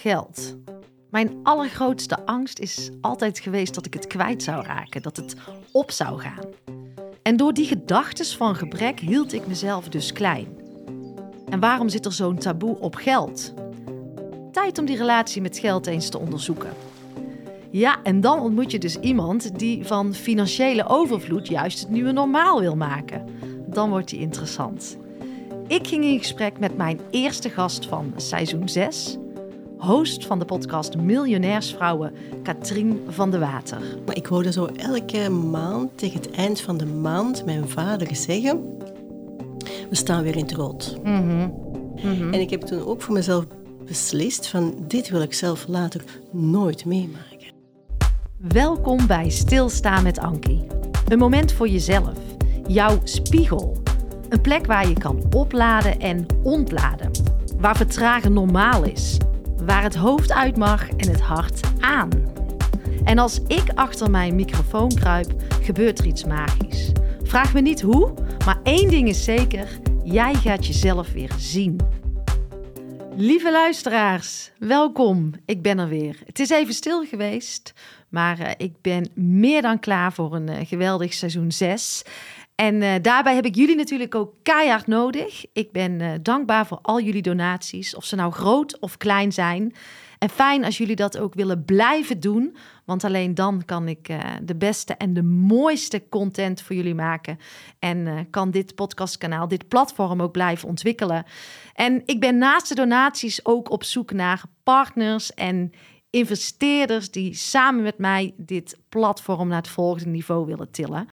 Geld. Mijn allergrootste angst is altijd geweest dat ik het kwijt zou raken, dat het op zou gaan. En door die gedachtes van gebrek hield ik mezelf dus klein. En waarom zit er zo'n taboe op geld? Tijd om die relatie met geld eens te onderzoeken. Ja, en dan ontmoet je dus iemand die van financiële overvloed juist het nieuwe normaal wil maken. Dan wordt die interessant. Ik ging in gesprek met mijn eerste gast van seizoen 6, host van de podcast Miljonairsvrouwen, Katrien van de Water. Ik hoorde zo elke maand tegen het eind van de maand mijn vader zeggen: We staan weer in het rood. Mhm. En ik heb toen ook voor mezelf beslist: van dit wil ik zelf later nooit meemaken. Welkom bij Stilstaan met Ankie. Een moment voor jezelf, jouw spiegel. Een plek waar je kan opladen en ontladen. Waar vertragen normaal is. Waar het hoofd uit mag en het hart aan. En als ik achter mijn microfoon kruip, gebeurt er iets magisch. Vraag me niet hoe, maar één ding is zeker: jij gaat jezelf weer zien. Lieve luisteraars, welkom. Ik ben er weer. Het is even stil geweest, maar uh, ik ben meer dan klaar voor een uh, geweldig seizoen 6. En uh, daarbij heb ik jullie natuurlijk ook keihard nodig. Ik ben dankbaar voor al jullie donaties, of ze nou groot of klein zijn. En fijn als jullie dat ook willen blijven doen, want alleen dan kan ik uh, de beste en de mooiste content voor jullie maken. En kan dit podcastkanaal, dit platform ook blijven ontwikkelen. En ik ben naast de donaties ook op zoek naar partners en investeerders die samen met mij dit platform naar het volgende niveau willen tillen.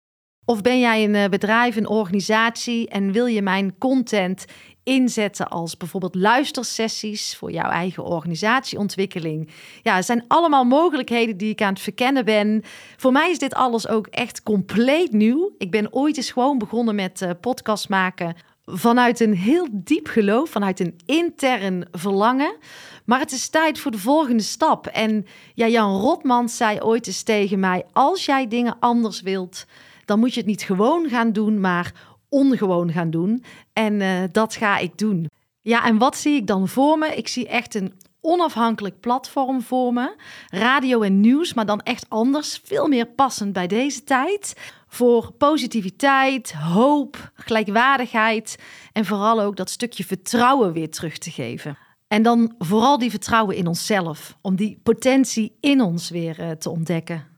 Of ben jij een uh, bedrijf, een organisatie en wil je mijn content inzetten als bijvoorbeeld luistersessies voor jouw eigen organisatieontwikkeling. Ja, het zijn allemaal mogelijkheden die ik aan het verkennen ben. Voor mij is dit alles ook echt compleet nieuw. Ik ben ooit eens gewoon begonnen met uh, podcast maken vanuit een heel diep geloof, vanuit een intern verlangen. Maar het is tijd voor de volgende stap. En ja, Jan Rotman zei ooit eens tegen mij: als jij dingen anders wilt, dan moet je het niet gewoon gaan doen, maar ongewoon gaan doen. En uh, dat ga ik doen. Ja, en wat zie ik dan voor me? Ik zie echt een onafhankelijk platform voor me. Radio en nieuws, maar dan echt anders. Veel meer passend bij deze tijd. Voor positiviteit, hoop, gelijkwaardigheid en vooral ook dat stukje vertrouwen weer terug te geven. En dan vooral die vertrouwen in onszelf, om die potentie in ons weer uh, te ontdekken.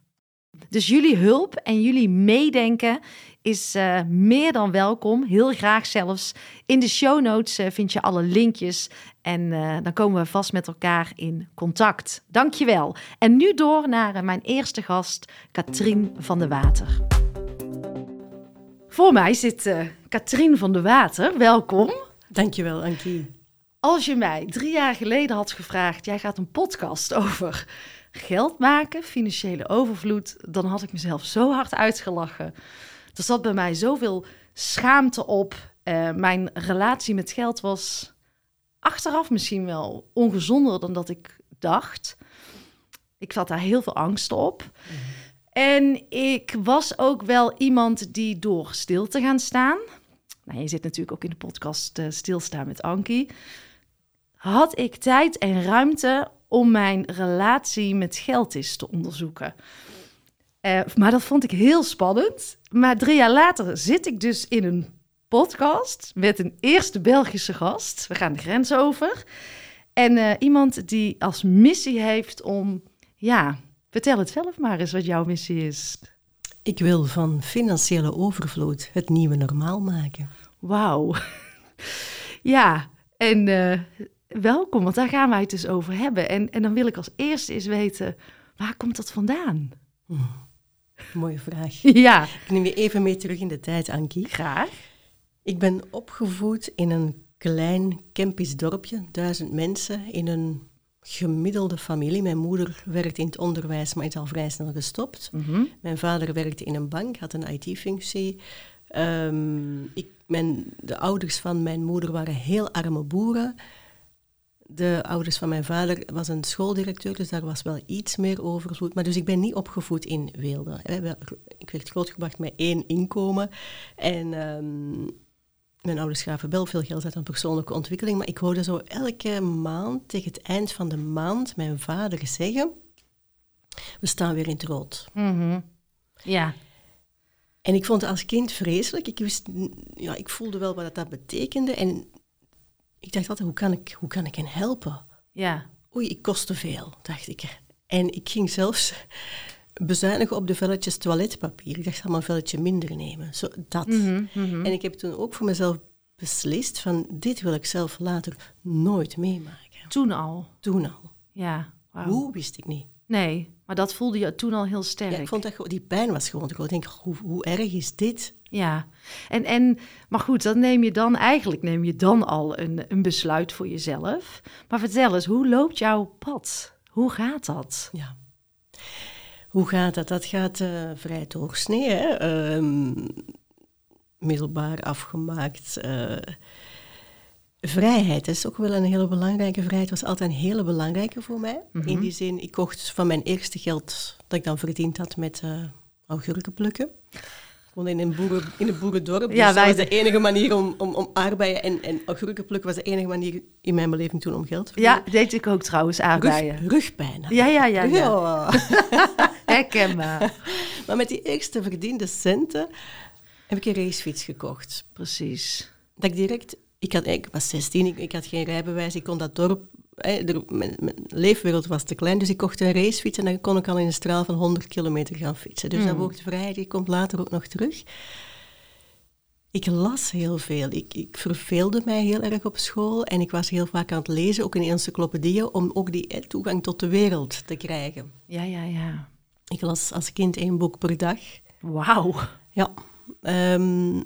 Dus jullie hulp en jullie meedenken is uh, meer dan welkom. Heel graag zelfs. In de show notes uh, vind je alle linkjes. En uh, dan komen we vast met elkaar in contact. Dankjewel. En nu door naar mijn eerste gast, Katrien van de Water. Voor mij zit Katrien van de Water. Welkom. Dankjewel, Ankie. Als je mij drie jaar geleden had gevraagd, jij gaat een podcast over geld maken, financiële overvloed, dan had ik mezelf zo hard uitgelachen. Er zat bij mij zoveel schaamte op. Uh, mijn relatie met geld was achteraf misschien wel ongezonder dan dat ik dacht. Ik had daar heel veel angst op. Mm. En ik was ook wel iemand die door stil te gaan staan. Nou, je zit natuurlijk ook in de podcast uh, Stilstaan met Ankie. Had ik tijd en ruimte om mijn relatie met geld eens te onderzoeken. Uh, maar dat vond ik heel spannend. Maar drie jaar later zit ik dus in een podcast met een eerste Belgische gast. We gaan de grens over. En uh, iemand die als missie heeft om, ja, vertel het zelf maar eens wat jouw missie is. Ik wil van financiële overvloed het nieuwe normaal maken. Wauw. ja, en uh, welkom, want daar gaan wij het dus over hebben. En, en dan wil ik als eerste eens weten, waar komt dat vandaan? Hmm. Mooie vraag. Ja. Ik neem je even mee terug in de tijd, Ankie. Graag. Ik ben opgevoed in een klein Kempisch dorpje, duizend mensen, in een gemiddelde familie. Mijn moeder werkte in het onderwijs, maar is al vrij snel gestopt. Mm -hmm. Mijn vader werkte in een bank, had een IT-functie. Um, mijn, de ouders van mijn moeder waren heel arme boeren. De ouders van mijn vader was een schooldirecteur, dus daar was wel iets meer overvloed. Maar dus ik ben niet opgevoed in weelde. Ik werd grootgebracht met één inkomen. En um, mijn ouders gaven wel veel geld uit aan persoonlijke ontwikkeling, maar ik hoorde zo elke maand, tegen het eind van de maand, mijn vader zeggen, we staan weer in het rood. Mhm. Ja. En ik vond het als kind vreselijk. Ik, wist, ja, ik voelde wel wat dat betekende. En ik dacht altijd, hoe kan ik, hoe kan ik hen helpen? Ja. Oei, ik kost te veel, dacht ik. En ik ging zelfs bezuinigen op de velletjes toiletpapier. Ik dacht, ik ga maar een velletje minder nemen. Zo, dat. Mhm, mhm. En ik heb toen ook voor mezelf beslist van, dit wil ik zelf later nooit meemaken. Toen al. Toen al. Ja. Hoe, wist ik niet. Nee, maar dat voelde je toen al heel sterk. Ja, ik vond dat die pijn was gewoon te groot. Ik denk, hoe, hoe erg is dit? Ja, en, en, maar goed, dan neem je dan eigenlijk neem je dan al een, een besluit voor jezelf. Maar vertel eens, hoe loopt jouw pad? Hoe gaat dat? Ja. Hoe gaat dat? Dat gaat eh, vrij doorsnee. Hè? Ehm, middelbaar afgemaakt. eh, vrijheid is ook wel een hele belangrijke. Vrijheid was altijd een hele belangrijke voor mij. In die zin, ik kocht van mijn eerste geld dat ik dan verdiend had met eh augurken plukken. Woonde in een, boeren, in een boerendorp, dus Ja, dat wij- was de enige manier om, om, om aardbeien en, en augurken plukken was de enige manier in mijn beleving toen om geld te verdienen. Ja, deed ik ook trouwens, aardbeien. Rug, rugpijn. Ja, ja, ja, ja. Ja. Herkenbaar. Maar met die eerste verdiende centen heb ik een racefiets gekocht. Precies. Dat ik direct, ik, had, ik was 16, ik, ik had geen rijbewijs, ik kon dat dorp, er- mijn, mijn leefwereld was te klein, dus ik kocht een racefiets en dan kon ik al in een straal van 100 kilometer gaan fietsen. Dus dat woord vrijheid, die komt later ook nog terug. Ik las heel veel. Ik, ik verveelde mij heel erg op school en ik was heel vaak aan het lezen, ook in encyclopedieën, om ook die eh, toegang tot de wereld te krijgen. Ja, ja, ja. Ik las als kind één boek per dag. Wauw. Ja, ehm,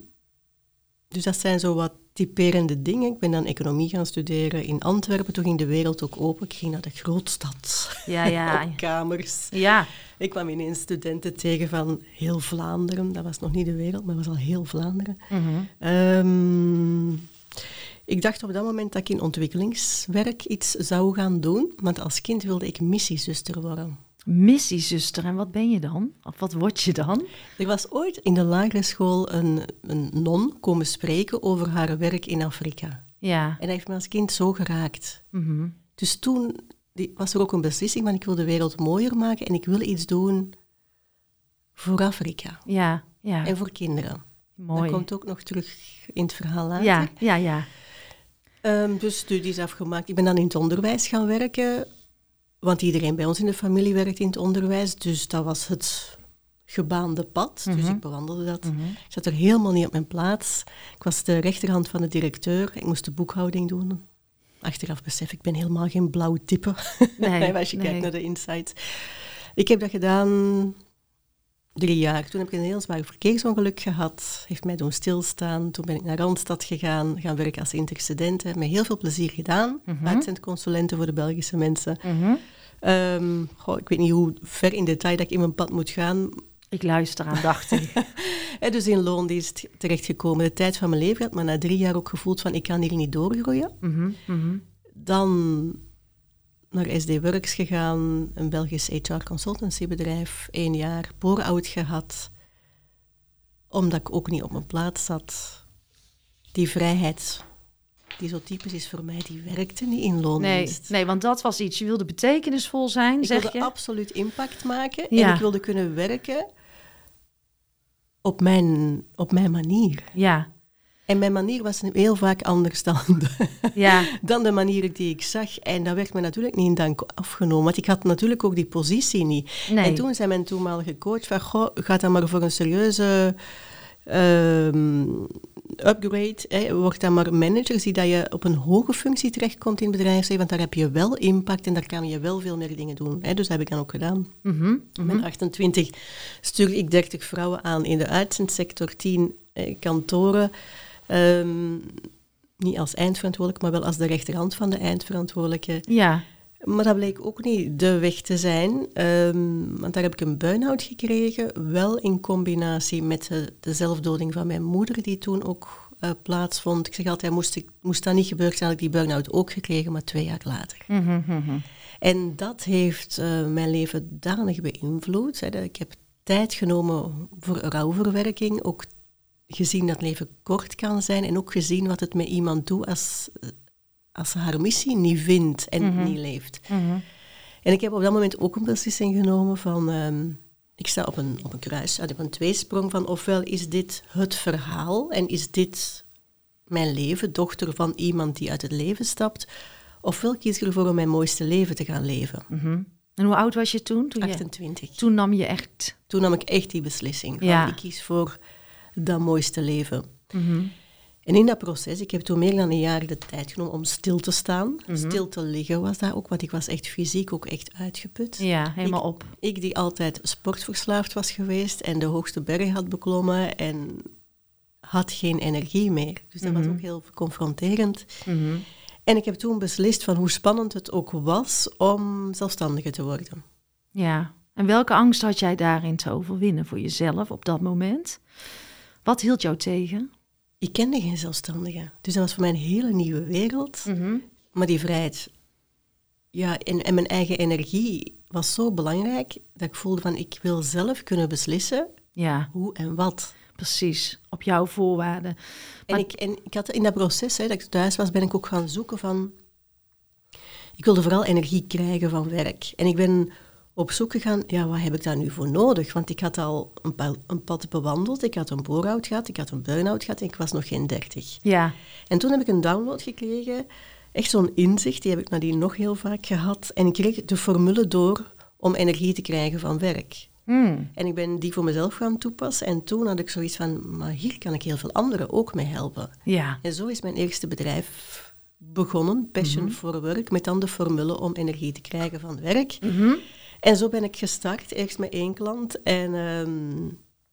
dus dat zijn zo wat typerende dingen. Ik ben dan economie gaan studeren in Antwerpen. Toen ging de wereld ook open. Ik ging naar de grootstad. Ja, ja. Op kamers. Ja, Ik kwam ineens studenten tegen van heel Vlaanderen. Dat was nog niet de wereld, maar dat was al heel Vlaanderen. Mhm. Ehm, ik dacht op dat moment dat ik in ontwikkelingswerk iets zou gaan doen. Want als kind wilde ik missiezuster worden. Missiezuster. En wat ben je dan? Of wat word je dan? Er was ooit in de lagere school een, een non komen spreken over haar werk in Afrika. Ja. En dat heeft me als kind zo geraakt. Mhm. Dus toen die- was er ook een beslissing van ik wil de wereld mooier maken en ik wil iets doen voor Afrika Ja, ja. en voor kinderen. Mooi. Dat komt ook nog terug in het verhaal later. Ja, ja, ja. Ehm, dus studies afgemaakt. Ik ben dan in het onderwijs gaan werken, want iedereen bij ons in de familie werkt in het onderwijs. Dus dat was het gebaande pad. Dus Mhm. ik bewandelde dat. Ik zat er helemaal niet op mijn plaats. Ik was de rechterhand van de directeur. Ik moest de boekhouding doen. Achteraf besef ik, ben helemaal geen blauw type. Nee, als je nee. kijkt naar de insights. Ik heb dat gedaan drie jaar. Toen heb ik een heel zwaar verkeersongeluk gehad. Heeft mij doen stilstaan. Toen ben ik naar Randstad gegaan, gaan werken als interstudenten. Met heel veel plezier gedaan. Mhm. Uitzendconsulenten voor de Belgische mensen. Mhm. Ehm, goh, ik weet niet hoe ver in detail dat ik in mijn pad moet gaan. Ik luister aandachtig. Dus in loondienst terechtgekomen. De tijd van mijn leven gehad, maar na drie jaar ook gevoeld van ik kan hier niet doorgroeien. Mhm, mhm. Dan naar SD Works gegaan, een Belgisch HR consultancybedrijf, één jaar pour-out gehad, omdat ik ook niet op mijn plaats zat. Die vrijheid, die zo typisch is voor mij, die werkte niet in Nee, loondienst. nee, want dat was iets. Je wilde betekenisvol zijn, Ik zeg wilde je? absoluut impact maken Ja. en ik wilde kunnen werken op mijn, op mijn manier. Ja, En mijn manier was heel vaak anders dan de, ja, dan de manier die ik zag. En dat werd me natuurlijk niet in dank afgenomen, want ik had natuurlijk ook die positie niet. Nee. En toen zei mijn toenmalige coach van, goh, ga dan maar voor een serieuze ehm, upgrade. Hè. Word dan maar manager, zie dat je op een hoge functie terechtkomt in het bedrijfsleven, want daar heb je wel impact en daar kan je wel veel meer dingen doen. Hè. Dus dat heb ik dan ook gedaan. Mhm, Met 28 stuurde ik 30 vrouwen aan in de uitzendsector, 10 eh, kantoren. Ehm, niet als eindverantwoordelijk, maar wel als de rechterhand van de eindverantwoordelijke. ja. Maar dat bleek ook niet de weg te zijn, ehm, want daar heb ik een burn-out gekregen, wel in combinatie met de, de zelfdoding van mijn moeder, die toen ook eh, plaatsvond. Ik zeg altijd, moest, ik, moest dat niet gebeurd zijn, had ik die burn-out ook gekregen, maar twee jaar later. Mhm, mhm. En dat heeft eh, mijn leven danig beïnvloed. Hè. Dat Ik heb tijd genomen voor rouwverwerking, ook gezien dat leven kort kan zijn en ook gezien wat het met iemand doet als, als ze haar missie niet vindt en Mhm. niet leeft. Mhm. En ik heb op dat moment ook een beslissing genomen van... ehm, ik sta op een, op een kruis, op een tweesprong van ofwel is dit het verhaal en is dit mijn leven, dochter van iemand die uit het leven stapt, ofwel kies ik ervoor om mijn mooiste leven te gaan leven. Mhm. En hoe oud was je toen? Toen, je, 28. toen nam je echt... Toen nam ik echt die beslissing van Ja. ik kies voor dat mooiste leven. Mhm. En in dat proces, ik heb toen meer dan een jaar de tijd genomen om stil te staan. Mhm. Stil te liggen was dat ook, want ik was echt fysiek ook echt uitgeput. Ja, helemaal op. Ik die altijd sportverslaafd was geweest en de hoogste berg had beklommen en had geen energie meer. Dus dat was Mhm. ook heel confronterend. Mhm. En ik heb toen beslist van hoe spannend het ook was om zelfstandige te worden. Ja. En welke angst had jij daarin te overwinnen voor jezelf op dat moment? Wat hield jou tegen? Ik kende geen zelfstandige. Dus dat was voor mij een hele nieuwe wereld. Maar die vrijheid ja, en, en mijn eigen energie was zo belangrijk dat ik voelde van ik wil zelf kunnen beslissen Ja, hoe en wat. precies. Op jouw voorwaarden. En, ik, en ik had in dat proces, hè, dat ik thuis was, ben ik ook gaan zoeken van... Ik wilde vooral energie krijgen van werk. En ik ben op zoek gegaan, ja, wat heb ik daar nu voor nodig? Want ik had al een, pa- een pad bewandeld, ik had een bore-out gehad, ik had een burn-out gehad en ik was nog geen dertig. Ja, En toen heb ik een download gekregen, echt zo'n inzicht, die heb ik nadien nog heel vaak gehad. En ik kreeg de formule door om energie te krijgen van werk. Mm. En ik ben die voor mezelf gaan toepassen. En toen had ik zoiets van, maar hier kan ik heel veel anderen ook mee helpen. ja. En zo is mijn eerste bedrijf begonnen, Passion for Work, met dan de formule om energie te krijgen van werk. Mhm. En zo ben ik gestart, eerst met één klant. En ehm,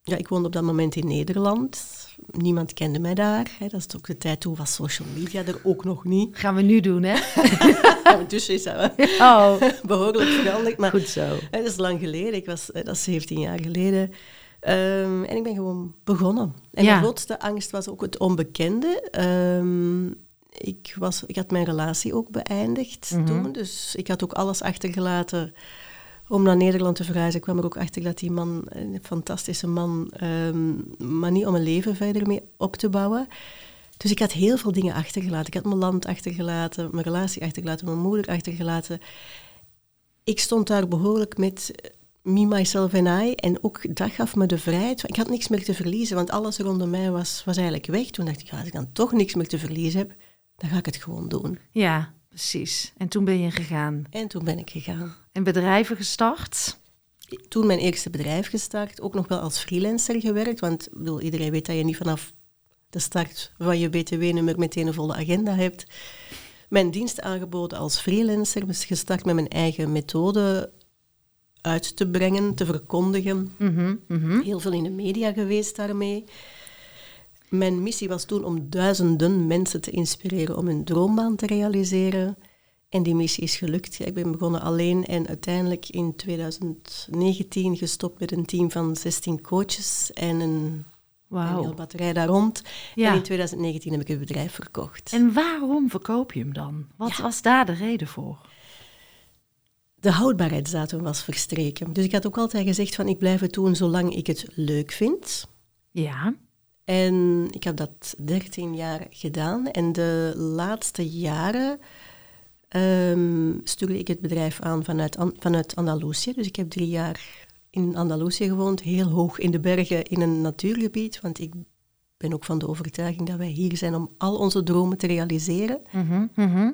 ja, ik woonde op dat moment in Nederland. Niemand kende mij daar. Hè. Dat is ook de tijd toen was social media er ook nog niet. Gaan we nu doen, hè? Ondertussen is dat wel Oh, behoorlijk veranderd. Maar goed zo. hè, dat is lang geleden. Ik was, hè, dat is 17 jaar geleden. Ehm, en ik ben gewoon begonnen. En Ja. mijn grootste angst was ook het onbekende. Ehm, ik, was, ik had mijn relatie ook beëindigd Mhm. toen. Dus ik had ook alles achtergelaten om naar Nederland te verhuizen. Kwam er ook achter dat die man, een fantastische man, ehm, maar niet om een leven verder mee op te bouwen. Dus ik had heel veel dingen achtergelaten. Ik had mijn land achtergelaten, mijn relatie achtergelaten, mijn moeder achtergelaten. Ik stond daar behoorlijk met me, myself en I. En ook dat gaf me de vrijheid. Ik had niks meer te verliezen, want alles rondom mij was, was eigenlijk weg. Toen dacht ik, als ik dan toch niks meer te verliezen heb, dan ga ik het gewoon doen. Ja, precies. En toen ben je gegaan. En toen ben ik gegaan. En bedrijven gestart. Toen mijn eerste bedrijf gestart, ook nog wel als freelancer gewerkt. Want bedoel, iedereen weet dat je niet vanaf de start van je BTW-nummer meteen een volle agenda hebt. Mijn dienst aangeboden als freelancer, dus gestart met mijn eigen methode uit te brengen, te verkondigen. Mhm, mhm. Heel veel in de media geweest daarmee. Mijn missie was toen om duizenden mensen te inspireren om hun droombaan te realiseren. En die missie is gelukt. Ja, Ik ben begonnen alleen en uiteindelijk in 2019 gestopt met een team van 16 coaches en een, een Wauw. hele batterij daar rond. Ja. En in 2019 heb ik het bedrijf verkocht. En waarom verkoop je hem dan? Wat was daar de reden voor? De houdbaarheidsdatum was verstreken. Dus ik had ook altijd gezegd van ik blijf het doen zolang ik het leuk vind. Ja. En ik heb dat 13 jaar gedaan. En de laatste jaren ehm, stuurde ik het bedrijf aan vanuit, An- vanuit Andalusië. Dus ik heb drie jaar in Andalusië gewoond, heel hoog in de bergen in een natuurgebied. Want ik ben ook van de overtuiging dat wij hier zijn om al onze dromen te realiseren. Mhm.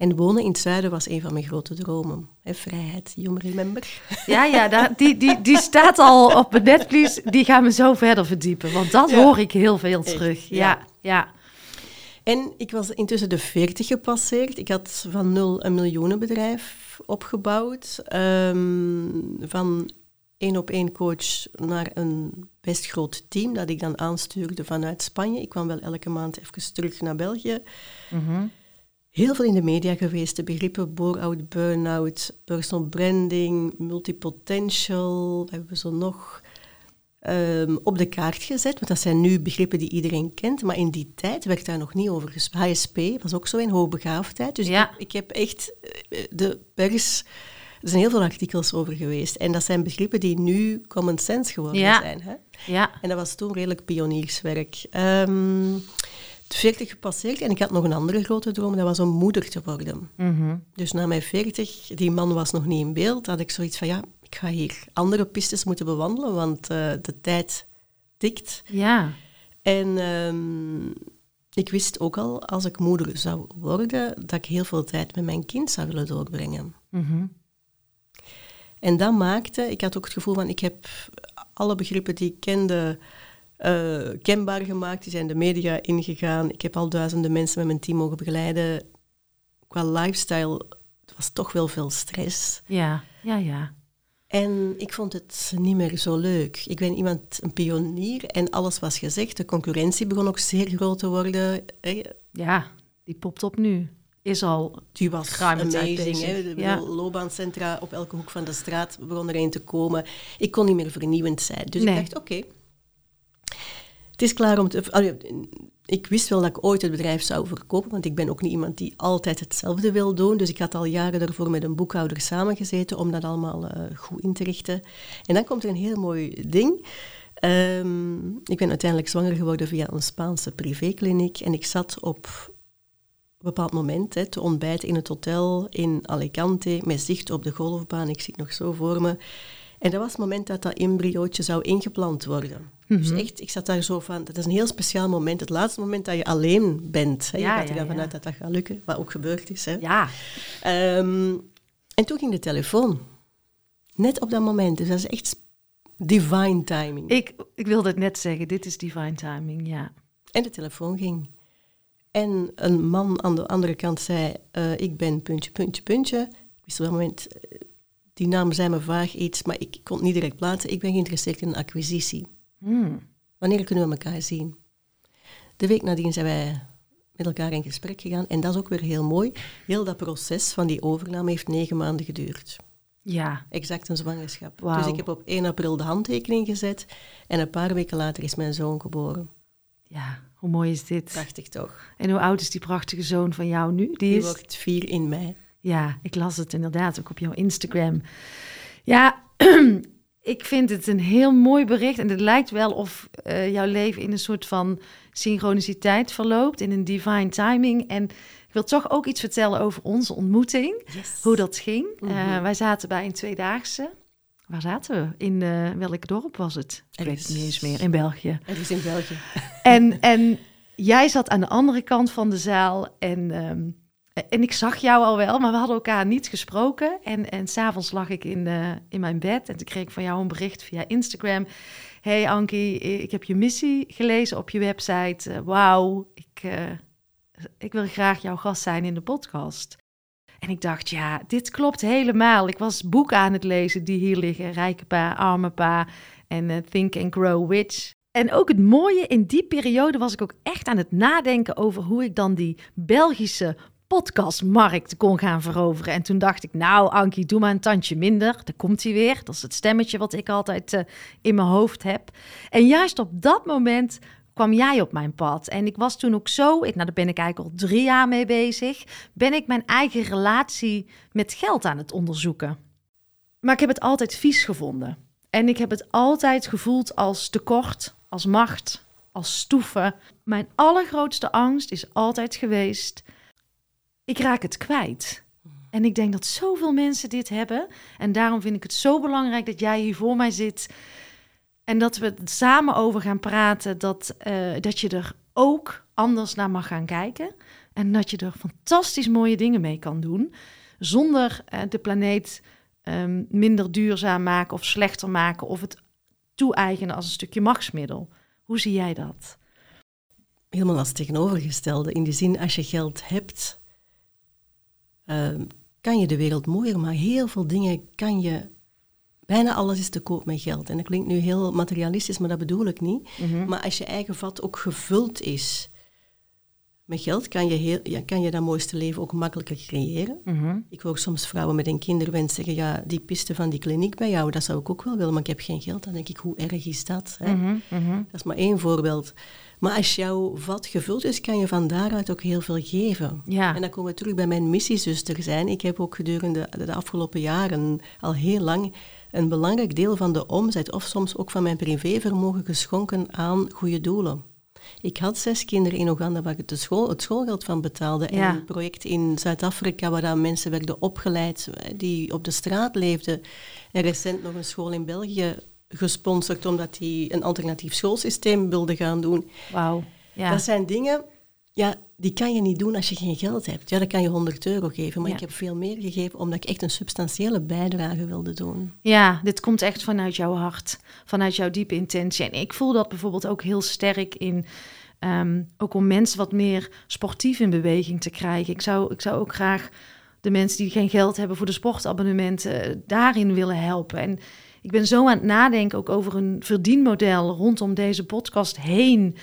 En wonen in het zuiden was een van mijn grote dromen. Vrijheid, you remember? Ja, ja, daar, die, die, die staat al op mijn netvlies. Die gaan we zo verder verdiepen. Want dat Ja. hoor ik heel veel Echt, terug. ja. Ja, ja. En ik was intussen de 40 gepasseerd. Ik had van nul een miljoenenbedrijf opgebouwd. Ehm, van één op één coach naar een best groot team dat ik dan aanstuurde vanuit Spanje. Ik kwam wel elke maand even terug naar België. Mhm. Heel veel in de media geweest. De begrippen bore-out, burn-out, personal branding, multipotential. Hebben we zo nog? ehm, op de kaart gezet. Want dat zijn nu begrippen die iedereen kent. Maar in die tijd werd daar nog niet over gesproken. HSP was ook zo een hoogbegaafdheid. Dus Ja. ik, heb, ik heb echt eh, de pers Er zijn heel veel artikels over geweest. En dat zijn begrippen die nu common sense geworden Ja. zijn. Hè? Ja. En dat was toen redelijk pionierswerk. Ehm 40 gepasseerd en ik had nog een andere grote droom, dat was om moeder te worden. Mhm. Dus na mijn 40, die man was nog niet in beeld, had ik zoiets van ja, ik ga hier andere pistes moeten bewandelen, want eh, de tijd tikt. Ja. En ehm, ik wist ook al, als ik moeder zou worden, dat ik heel veel tijd met mijn kind zou willen doorbrengen. Mhm. En dat maakte, ik had ook het gevoel van, ik heb alle begrippen die ik kende eh, kenbaar gemaakt. Die zijn de media ingegaan. Ik heb al duizenden mensen met mijn team mogen begeleiden. Qua lifestyle het was toch wel veel stress. Ja. Ja, ja. En ik vond het niet meer zo leuk. Ik ben iemand, een pionier en alles was gezegd. De concurrentie begon ook zeer groot te worden. Ja, die popt op nu. Is al Die was amazing. Hè? De ja. loopbaancentra op elke hoek van de straat begon er een te komen. Ik kon niet meer vernieuwend zijn. Dus Nee. ik dacht, oké. Het is klaar om ik wist wel dat ik ooit het bedrijf zou verkopen, want ik ben ook niet iemand die altijd hetzelfde wil doen. Dus ik had al jaren daarvoor met een boekhouder samengezeten om dat allemaal eh, goed in te richten. En dan komt er een heel mooi ding. Ehm, ik ben uiteindelijk zwanger geworden via een Spaanse privékliniek en ik zat op een bepaald moment hè, te ontbijten in het hotel in Alicante met zicht op de golfbaan. Ik zie het nog zo voor me. En dat was het moment dat dat embryootje zou ingeplant worden. Dus echt, ik zat daar zo van, dat is een heel speciaal moment. Het laatste moment dat je alleen bent. Hè. Je Ja, gaat er ja, dan ja. vanuit dat dat gaat lukken, wat ook gebeurd is. Hè. Ja. Ehm, en toen ging de telefoon. Net op dat moment. Dus dat is echt divine timing. Ik, ik wilde het net zeggen. Dit is divine timing, ja. En de telefoon ging. En een man aan de andere kant zei, eh, ik ben puntje, puntje, puntje. Ik wist op dat moment, eh, die naam zei me vaag iets, maar ik kon het niet direct plaatsen. Ik ben geïnteresseerd in een acquisitie. Hmm. Wanneer kunnen we elkaar zien? De week nadien zijn wij met elkaar in gesprek gegaan. En dat is ook weer heel mooi. Heel dat proces van die overname heeft negen maanden geduurd. Ja. Exact een zwangerschap. Dus ik heb op 1 april de handtekening gezet. En een paar weken later is mijn zoon geboren. Ja. Hoe mooi is dit? Prachtig toch? En hoe oud is die prachtige zoon van jou nu? Die Die is... wordt vier in mei. Ja, ik las het inderdaad ook op jouw Instagram. Ja, ik vind het een heel mooi bericht. En het lijkt wel of eh, jouw leven in een soort van synchroniciteit verloopt, in een divine timing. En ik wil toch ook iets vertellen over onze ontmoeting, Yes. hoe dat ging. Eh, Mhm. wij zaten bij een tweedaagse. Waar zaten we? In eh, welk dorp was het? Ik weet het niet eens meer. In België. Het is in België. En, en jij zat aan de andere kant van de zaal en, ehm, en ik zag jou al wel, maar we hadden elkaar niet gesproken. En, en s'avonds lag ik in, eh, in mijn bed en toen kreeg ik van jou een bericht via Instagram. Hey Ankie, ik heb je missie gelezen op je website. Eh, Wauw, ik, eh, ik wil graag jouw gast zijn in de podcast. En ik dacht, ja, dit klopt helemaal. Ik was boeken aan het lezen die hier liggen. Rijke pa, arme pa en eh, Think and Grow Rich. En ook het mooie, in die periode was ik ook echt aan het nadenken over hoe ik dan die Belgische podcastmarkt kon gaan veroveren. En toen dacht ik, nou Ankie, doe maar een tandje minder. Daar komt hij weer. Dat is het stemmetje wat ik altijd eh, in mijn hoofd heb. En juist op dat moment kwam jij op mijn pad. En ik was toen ook zo, ik, nou daar ben ik eigenlijk al drie jaar mee bezig, ben ik mijn eigen relatie met geld aan het onderzoeken. Maar ik heb het altijd vies gevonden. En ik heb het altijd gevoeld als tekort, als macht, als stoeven. Mijn allergrootste angst is altijd geweest, ik raak het kwijt. En ik denk dat zoveel mensen dit hebben. En daarom vind ik het zo belangrijk dat jij hier voor mij zit. En dat we het samen over gaan praten. Dat, eh, dat je er ook anders naar mag gaan kijken. En dat je er fantastisch mooie dingen mee kan doen. Zonder eh, de planeet ehm, minder duurzaam maken of slechter maken. Of het toe-eigenen als een stukje machtsmiddel. Hoe zie jij dat? Helemaal als tegenovergestelde. In die zin, als je geld hebt, ehm, kan je de wereld mooier maken. Heel veel dingen kan je... Bijna alles is te koop met geld. En dat klinkt nu heel materialistisch, maar dat bedoel ik niet. Maar als je eigen vat ook gevuld is met geld kan je, heel, ja, kan je dat mooiste leven ook makkelijker creëren. Mhm. Ik hoor soms vrouwen met een kinderwens zeggen, ja, die piste van die kliniek bij jou, dat zou ik ook wel willen, maar ik heb geen geld. Dan denk ik, hoe erg is dat? Hè? Mhm, mhm. Dat is maar één voorbeeld. Maar als jouw vat gevuld is, kan je van daaruit ook heel veel geven. Ja. En dan komen we terug bij mijn missiezuster zijn. Ik heb ook gedurende de afgelopen jaren al heel lang een belangrijk deel van de omzet, of soms ook van mijn privévermogen, geschonken aan goede doelen. Ik had zes kinderen in Oeganda waar ik de school, het schoolgeld van betaalde. En Ja. een project in Zuid-Afrika waar dan mensen werden opgeleid eh, die op de straat leefden. En recent nog een school in België gesponsord omdat die een alternatief schoolsysteem wilde gaan doen. Wauw. Ja. Dat zijn dingen, ja, die kan je niet doen als je geen geld hebt. Ja, dan kan je 100 euro geven, maar Ja. ik heb veel meer gegeven omdat ik echt een substantiële bijdrage wilde doen. Ja, dit komt echt vanuit jouw hart, vanuit jouw diepe intentie. En ik voel dat bijvoorbeeld ook heel sterk in, ehm, ook om mensen wat meer sportief in beweging te krijgen. Ik zou, ik zou ook graag de mensen die geen geld hebben voor de sportabonnementen eh, daarin willen helpen. En ik ben zo aan het nadenken ook over een verdienmodel rondom deze podcast heen.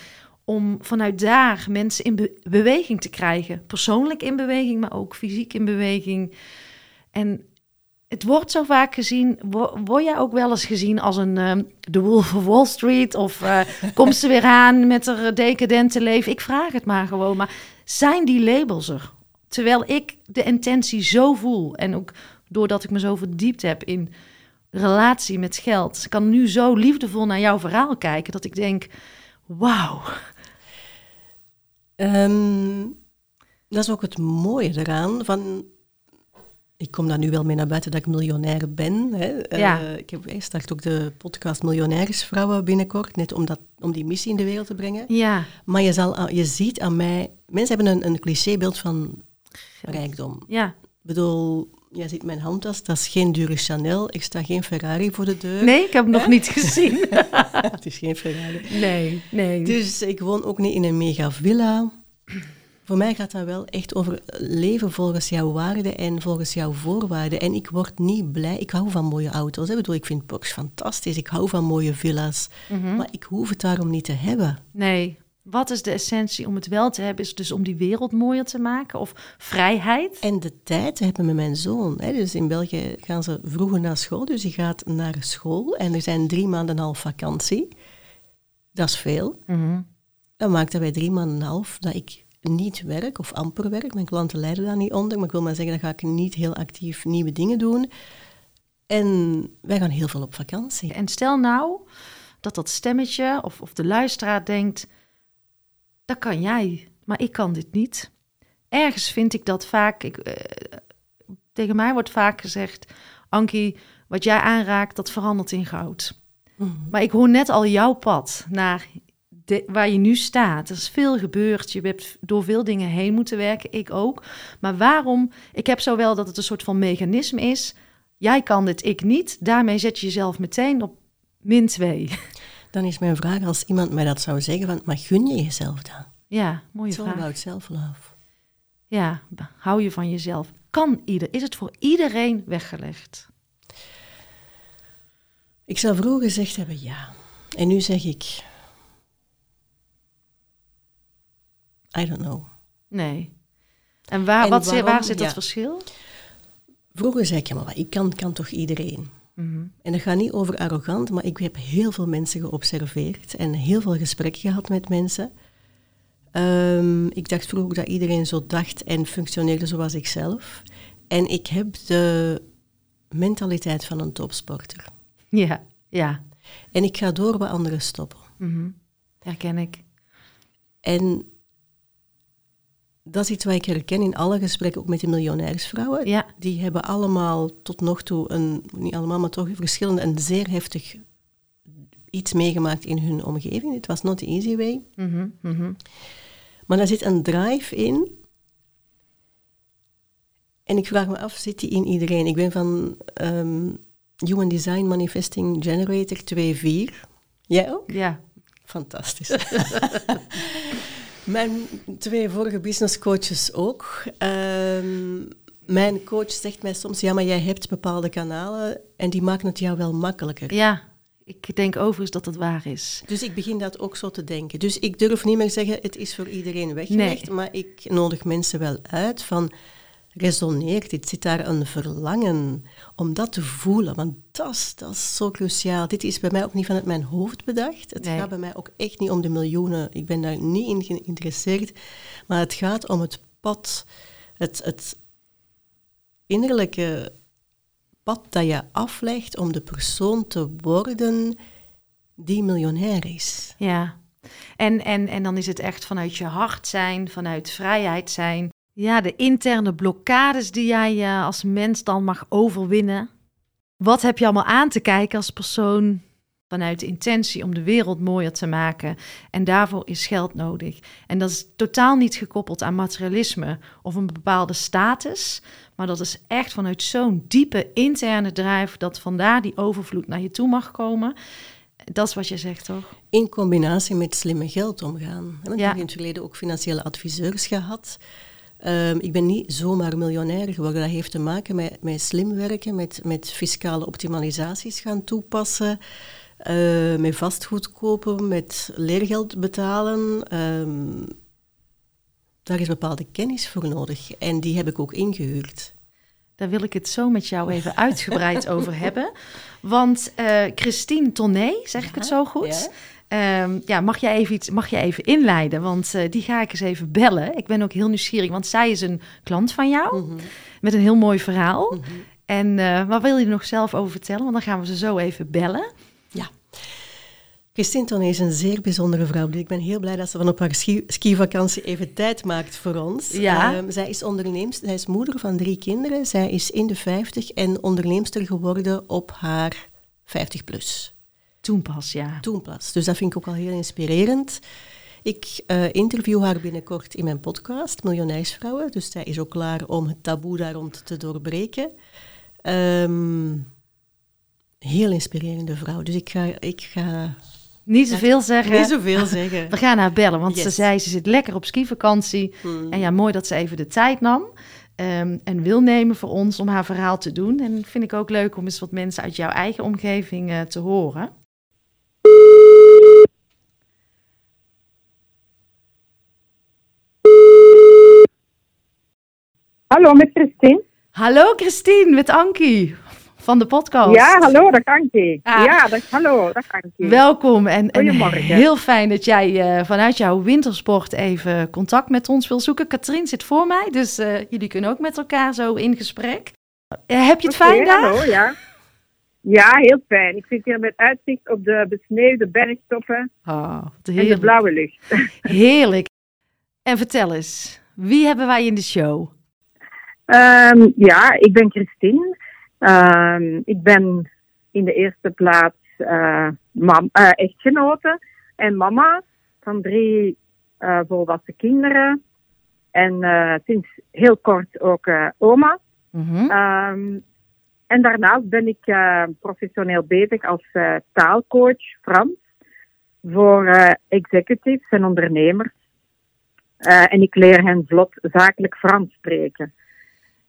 Om vanuit daar mensen in be- beweging te krijgen. Persoonlijk in beweging, maar ook fysiek in beweging. En het wordt zo vaak gezien. wo- Word jij ook wel eens gezien als een ehm, de Wolf of Wall Street? Of eh, komt ze weer aan met haar decadente leven? Ik vraag het maar gewoon. Maar zijn die labels er? Terwijl ik de intentie zo voel. En ook doordat ik me zo verdiept heb in relatie met geld. Ik kan nu zo liefdevol naar jouw verhaal kijken. Dat ik denk, wauw. Ehm, dat is ook het mooie eraan. Van, ik kom daar nu wel mee naar buiten dat ik miljonair ben. Hè. Eh, ik heb ik start ook de podcast Miljonairsvrouwen binnenkort, net om, dat, om die missie in de wereld te brengen. Ja, Maar je, zal, je ziet aan mij... Mensen hebben een, een clichébeeld van rijkdom. ja. Ik bedoel, jij ziet mijn handtas, dat is geen dure Chanel. Ik sta geen Ferrari voor de deur. Nee, ik heb hem nog niet gezien. Het is geen Ferrari. nee, nee. Dus ik woon ook niet in een mega villa. Voor mij gaat dat wel echt over leven volgens jouw waarden en volgens jouw voorwaarden. En ik word niet blij. Ik hou van mooie auto's. Hè. Ik bedoel, ik vind Porsche fantastisch. Ik hou van mooie villa's. Mhm. Maar ik hoef het daarom niet te hebben. Nee. Wat is de essentie om het wel te hebben? Is dus om die wereld mooier te maken? Of vrijheid? En de tijd te hebben met mijn zoon. Hè. Dus in België gaan ze vroeger naar school. Dus je gaat naar school en er zijn drie maanden en een half vakantie. Dat is veel. Mhm. Dat maakt dat wij drie maanden en een half dat ik niet werk of amper werk. Mijn klanten lijden daar niet onder, maar ik wil maar zeggen, dan ga ik niet heel actief nieuwe dingen doen. En wij gaan heel veel op vakantie. En stel nou dat dat stemmetje of, of de luisteraar denkt... dat kan jij, maar ik kan dit niet. Ergens vind ik dat vaak... Ik, eh, tegen mij wordt vaak gezegd... Ankie, wat jij aanraakt, dat verandert in goud. Mhm. Maar ik hoor net al jouw pad naar de, waar je nu staat. Er is veel gebeurd. Je hebt door veel dingen heen moeten werken. Ik ook. Maar waarom? Ik heb zowel dat het een soort van mechanisme is. Jij kan dit, ik niet. Daarmee zet je jezelf meteen op min 2. Dan is mijn vraag, als iemand mij dat zou zeggen, van, maar gun je jezelf dan? Ja, mooie It's vraag. about self-love. Ja, hou je van jezelf. Kan ieder? Is het voor iedereen weggelegd? Ik zou vroeger gezegd hebben ja. En nu zeg ik... I don't know. Nee. En waar, En wat, zit- waar zit dat Ja. verschil? Vroeger zei ik, ja, maar ik kan, kan toch iedereen? Mhm. En dat gaat niet over arrogant, maar ik heb heel veel mensen geobserveerd en heel veel gesprekken gehad met mensen. Ehm, ik dacht vroeger dat iedereen zo dacht en functioneerde zoals ik zelf. En ik heb de mentaliteit van een topsporter. Ja, ja. En ik ga door waar anderen stoppen. Mhm. Herken ik. En dat is iets wat ik herken in alle gesprekken, ook met de miljonairsvrouwen. Ja, Die hebben allemaal tot nog toe, een, niet allemaal, maar toch verschillende, een zeer heftig iets meegemaakt in hun omgeving. Het was not the easy way. Mhm, mhm. Maar daar zit een drive in. En ik vraag me af, zit die in iedereen? Ik ben van ehm, Human Design Manifesting Generator 2.4. Jij ook? ja. Fantastisch. mijn twee vorige business coaches ook. Ehm, mijn coach zegt mij soms, ja, maar jij hebt bepaalde kanalen en die maken het jou wel makkelijker. Ja, Ik denk overigens dat het waar is. Dus ik begin dat ook zo te denken. Dus ik durf niet meer zeggen, het is voor iedereen weggelegd, maar ik nodig mensen wel uit van, resoneert dit? Zit daar een verlangen om dat te voelen? Want dat is, dat is zo cruciaal. Dit is bij mij ook niet vanuit mijn hoofd bedacht. Het gaat bij mij ook echt niet om de miljoenen. Ik ben daar niet in geïnteresseerd. Maar het gaat om het pad, het, het innerlijke pad dat je aflegt om de persoon te worden die miljonair is. Ja, en, en, en dan is het echt vanuit je hart zijn, vanuit vrijheid zijn. Ja, de interne blokkades die jij uh, als mens dan mag overwinnen. Wat heb je allemaal aan te kijken als persoon vanuit de intentie om de wereld mooier te maken? En daarvoor is geld nodig. En dat is totaal niet gekoppeld aan materialisme of een bepaalde status. Maar dat is echt vanuit zo'n diepe interne drijf dat vandaar die overvloed naar je toe mag komen. Dat is wat je zegt, toch? In combinatie met slimme geld omgaan. Want ja. ik heb in het verleden ook financiële adviseurs gehad. Um, ik ben niet zomaar miljonair geworden. Dat heeft te maken met, met slim werken, met, met fiscale optimalisaties gaan toepassen, uh, met vastgoed kopen, met leergeld betalen. Um, daar is bepaalde kennis voor nodig en die heb ik ook ingehuurd. Daar wil ik het zo met jou even uitgebreid over hebben. Want uh, Christine Tonné, zeg ja, ik het zo goed? Ja. Um, ja, mag jij even, iets, mag jij even inleiden? Want uh, die ga ik eens even bellen. Ik ben ook heel nieuwsgierig, want zij is een klant van jou. Mm -hmm. Met een heel mooi verhaal. Mm -hmm. En uh, wat wil je er nog zelf over vertellen? Want dan gaan we ze zo even bellen. Ja. Christine is een zeer bijzondere vrouw. Ik ben heel blij dat ze van op haar ski skivakantie even tijd maakt voor ons. Ja. Um, zij is onderneemster, zij is moeder van drie kinderen. Zij is in de 50 en onderneemster geworden op haar 50 plus. Toen pas, ja. Toen pas. Dus dat vind ik ook al heel inspirerend. Ik uh, interview haar binnenkort in mijn podcast, Miljonairsvrouwen. Dus zij is ook klaar om het taboe daar rond te doorbreken. Um, heel inspirerende vrouw. Dus ik ga, ik ga niet zoveel zeggen. Niet zoveel zeggen. We gaan haar bellen, want yes. ze zei ze zit lekker op skivakantie. Hmm. En ja, mooi dat ze even de tijd nam. Um, en wil nemen voor ons om haar verhaal te doen. En vind ik ook leuk om eens wat mensen uit jouw eigen omgeving uh, te horen. Hallo, met Christine. Hallo Christine, met Ankie van de podcast. Ja, hallo, dat kan ik. Ah. Ja, dat, hallo, dat kan ik. Welkom en, en heel fijn dat jij uh, vanuit jouw wintersport even contact met ons wil zoeken. Katrien zit voor mij, dus uh, jullie kunnen ook met elkaar zo in gesprek. Uh, heb je het okay, fijn daar? Hallo, ja. Ja, heel fijn. Ik zit hier met uitzicht op de besneeuwde bergtoppen oh, en de blauwe lucht. Heerlijk. En vertel eens, wie hebben wij in de show? Um, ja, ik ben Christine. Uh, ik ben in de eerste plaats uh, mam, uh, echtgenote en mama van drie uh, volwassen kinderen. En sinds heel kort ook oma. Mm-hmm. Um, en daarnaast ben ik professioneel bezig als taalcoach Frans voor executives en ondernemers. en ik leer hen vlot zakelijk Frans spreken.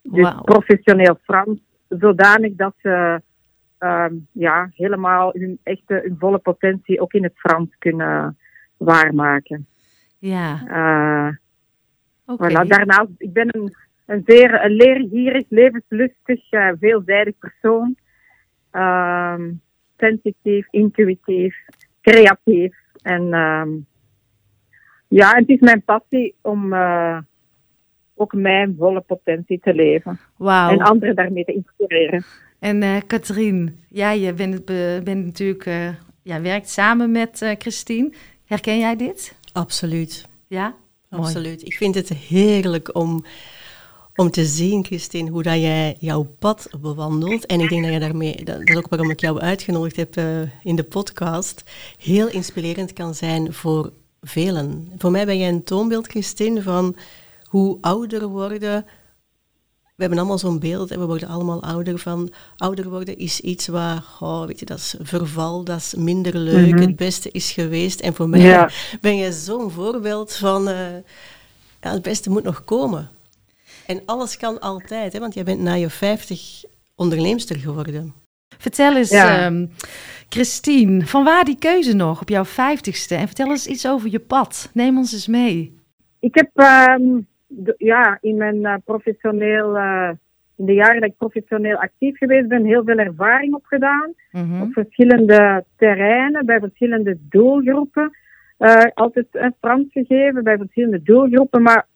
Dus wow. professioneel Frans zodanig dat ze um, ja, helemaal hun echte hun volle potentie ook in het Frans kunnen waarmaken. Ja. Uh, okay. voilà. Daarnaast, ik ben een, een zeer een leergierig, levenslustig, uh, veelzijdig persoon. Um, sensitief, intuïtief, creatief. En um, ja, het is mijn passie om uh, ook mijn volle potentie te leven. Wow. En anderen daarmee te inspireren. En uh, Katrien, ja, je bent, bent natuurlijk, uh, ja, werkt samen met uh, Christine. Herken jij dit? Absoluut. Ja? Absoluut. Mooi. Ik vind het heerlijk om, om te zien, Christine, hoe dat jij jouw pad bewandelt. En ik denk dat je daarmee, dat is ook waarom ik jou uitgenodigd heb in de podcast, heel inspirerend kan zijn voor velen. Voor mij ben jij een toonbeeld, Christine, van hoe ouder worden. We hebben allemaal zo'n beeld, en we worden allemaal ouder van. Ouder worden is iets waar, oh, weet je, dat is verval, dat is minder leuk, mm-hmm. het beste is geweest. En voor mij ja. ben je zo'n voorbeeld van, uh, ja, het beste moet nog komen. En alles kan altijd, hè, want jij bent na je 50 onderneemster geworden. Vertel eens, ja. um, Christine, van waar die keuze nog op jouw vijftigste? En vertel eens iets over je pad. Neem ons eens mee. Ik heb ehm, ja, in mijn uh, professioneel, uh, in de jaren dat ik professioneel actief geweest ben, heel veel ervaring opgedaan. Mhm. Op verschillende terreinen, bij verschillende doelgroepen. Uh, altijd een Frans gegeven bij verschillende doelgroepen. Maar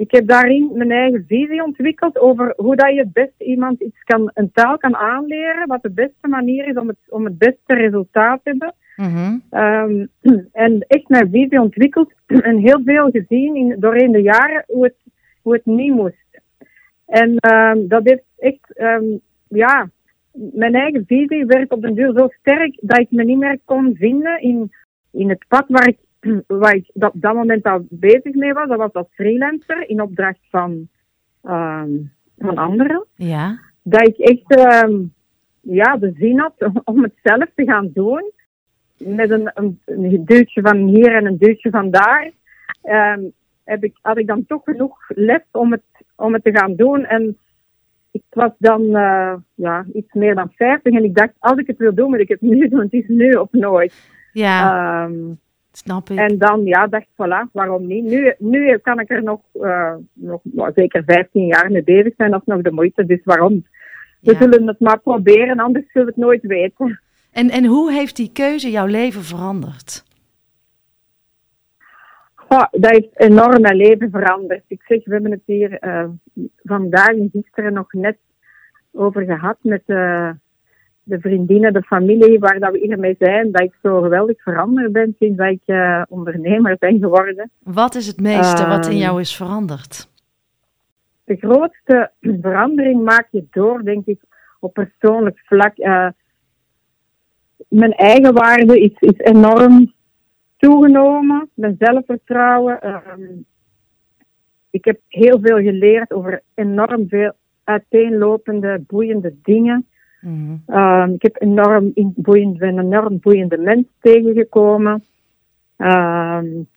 ik heb daarin mijn eigen visie ontwikkeld over hoe dat je het beste iemand iets kan, een taal kan aanleren. Wat de beste manier is om het, om het beste resultaat te hebben. Mhm. Um, en echt mijn visie ontwikkeld en heel veel gezien in, doorheen de jaren hoe het, hoe het niet moest. En um, dat heeft echt, um, ja, mijn eigen visie werd op den duur zo sterk dat ik me niet meer kon vinden in, in het pad waar ik, waar ik dat, op dat moment al bezig mee was. Dat was als freelancer in opdracht van, van anderen. Ja. Dat ik echt ja, de zin had om het zelf te gaan doen met een, een, een, duwtje van hier en een duwtje van daar, um, heb ik, had ik dan toch genoeg lef om het, om het te gaan doen. En ik was dan uh, ja, iets meer dan 50 en ik dacht, als ik het wil doen, moet ik het nu doen. Het is nu of nooit. Ja, um, snap ik. En dan ja, dacht ik, voilà, waarom niet? Nu, nu kan ik er nog, uh, nog zeker 15 jaar mee bezig zijn, dat is nog de moeite. Dus waarom? We Ja. zullen het maar proberen, anders zullen we het nooit weten. En, en hoe heeft die keuze jouw leven veranderd? Dat heeft enorm mijn leven veranderd. Ik zeg, we hebben het hier uh, vandaag en gisteren nog net over gehad met uh, de vriendinnen, de familie waar dat we hiermee zijn. Dat ik zo geweldig veranderd ben sinds dat ik uh, ondernemer ben geworden. Wat is het meeste wat in Ehm, jou is veranderd? De grootste verandering maak je door, denk ik, op persoonlijk vlak. Uh, mijn eigen waarde is, is enorm toegenomen. Mijn zelfvertrouwen. Um, ik heb heel veel geleerd over enorm veel uiteenlopende, boeiende dingen. Mhm. Um, ik heb enorm boeiend, ben enorm boeiende mens tegengekomen. Um,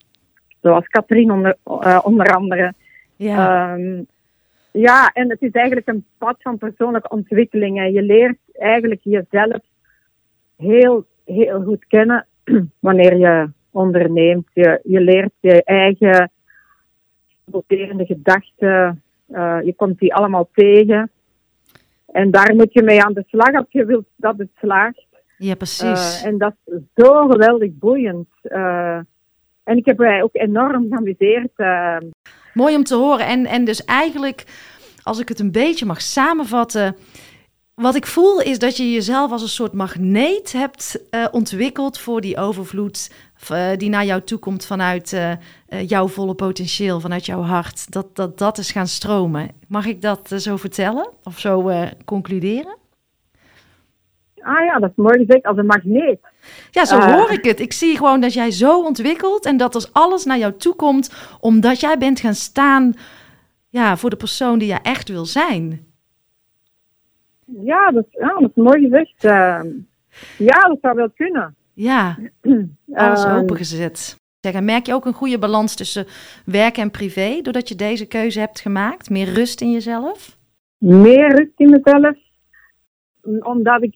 zoals Katrien onder, uh, onder andere. Ja. Um, ja, en het is eigenlijk een pad van persoonlijke ontwikkeling. En je leert eigenlijk jezelf heel, heel goed kennen wanneer je onderneemt. Je, je leert je eigen saboterende gedachten. Uh, je komt die allemaal tegen. En daar moet je mee aan de slag als je wilt dat het slaagt. ja, precies. Uh, en dat is zo geweldig boeiend. Uh, en ik heb mij ook enorm geamuseerd. Uh, Mooi om te horen. En, en dus eigenlijk, als ik het een beetje mag samenvatten. Wat ik voel is dat je jezelf als een soort magneet hebt ontwikkeld voor die overvloed uh, die naar jou toe komt vanuit uh, jouw volle potentieel, vanuit jouw hart. Dat, dat dat is gaan stromen. Mag ik dat zo vertellen of zo concluderen? Ah ja, dat is mooi gezegd, als een magneet. Ja, zo hoor ik het. Ik zie gewoon dat jij zo ontwikkelt en dat als alles naar jou toe komt, omdat jij bent gaan staan ja, voor de persoon die jij echt wil zijn. Ja, dat, ja, dat is mooi gezegd. Uh, ja, dat zou wel kunnen. Ja, alles uh, opengezet. Zeg, en merk je ook een goede balans tussen werk en privé, doordat je deze keuze hebt gemaakt? Meer rust in jezelf? Meer rust in mezelf. Omdat ik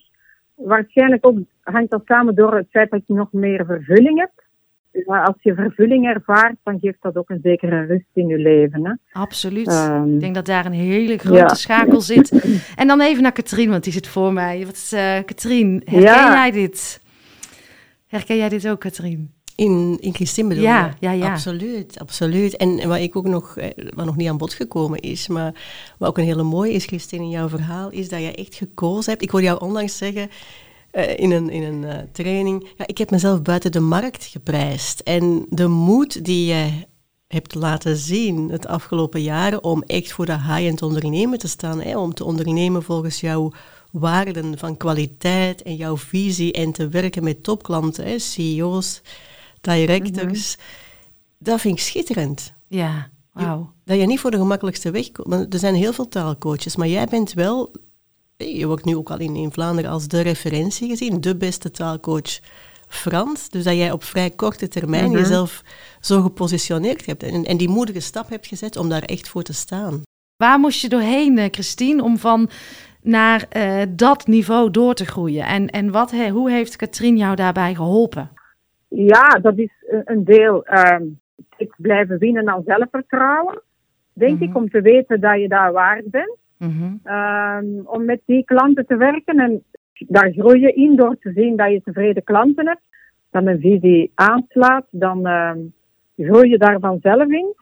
waarschijnlijk ook, hangt dat samen door het feit dat ik nog meer vervulling heb. Maar als je vervulling ervaart, dan geeft dat ook een zekere rust in je leven. Hè? Absoluut. Um, ik denk dat daar een hele grote ja. schakel zit. En dan even naar Katrien, want die zit voor mij. Wat, uh, Katrien, herken ja. jij dit? Herken jij dit ook, Katrien? In, in Christine bedoel ja, ja, ja. Absoluut, absoluut. En wat ik ook nog, wat nog niet aan bod gekomen is, maar wat ook een hele mooie is, Christine, in jouw verhaal, is dat je echt gekozen hebt. Ik hoorde jou onlangs zeggen, uh, in een, in een uh, training, ja, ik heb mezelf buiten de markt geprijsd. En de moed die je hebt laten zien het afgelopen jaren om echt voor de high-end ondernemen te staan, hè, om te ondernemen volgens jouw waarden van kwaliteit en jouw visie en te werken met topklanten, hè, CEO's, directors, mm -hmm. dat vind ik schitterend. Ja, wauw. Dat je niet voor de gemakkelijkste weg komt. Want er zijn heel veel taalcoaches, maar jij bent wel, je wordt nu ook al in, in Vlaanderen als de referentie gezien, de beste taalcoach Frans. Dus dat jij op vrij korte termijn mm -hmm. jezelf zo gepositioneerd hebt en, en die moedige stap hebt gezet om daar echt voor te staan. Waar moest je doorheen, Christine, om van naar eh, dat niveau door te groeien. En, en wat, he- hoe heeft Katrien jou daarbij geholpen? Ja, dat is een- deel ehm het blijven winnen aan zelfvertrouwen. Denk Mhm. ik, om te weten dat je daar waard bent. Mhm. Ehm, om met die klanten te werken. En daar groei je in door te zien dat je tevreden klanten hebt. Dat een visie aanslaat, dan ehm, groei je daar vanzelf in.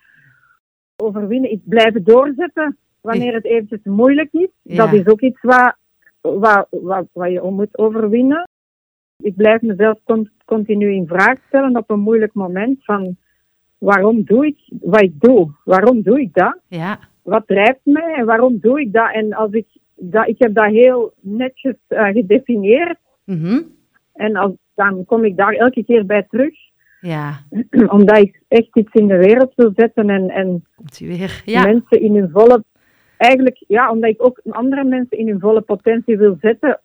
Overwinnen is blijven doorzetten wanneer het eventjes moeilijk is. Ja. Dat is ook iets wat, wat, wat, wat je moet overwinnen. Ik blijf mezelf con- continu in vraag stellen op een moeilijk moment van waarom doe ik wat ik doe? Waarom doe ik dat? Ja, wat drijft mij en waarom doe ik dat? En als ik, dat, ik heb dat heel netjes eh, gedefinieerd. Mhm. En als, dan kom ik daar elke keer bij terug. ja. Omdat ik echt iets in de wereld wil zetten en, en weer. Ja, mensen in hun volle... Eigenlijk, ja, omdat ik ook andere mensen in hun volle potentie wil zetten.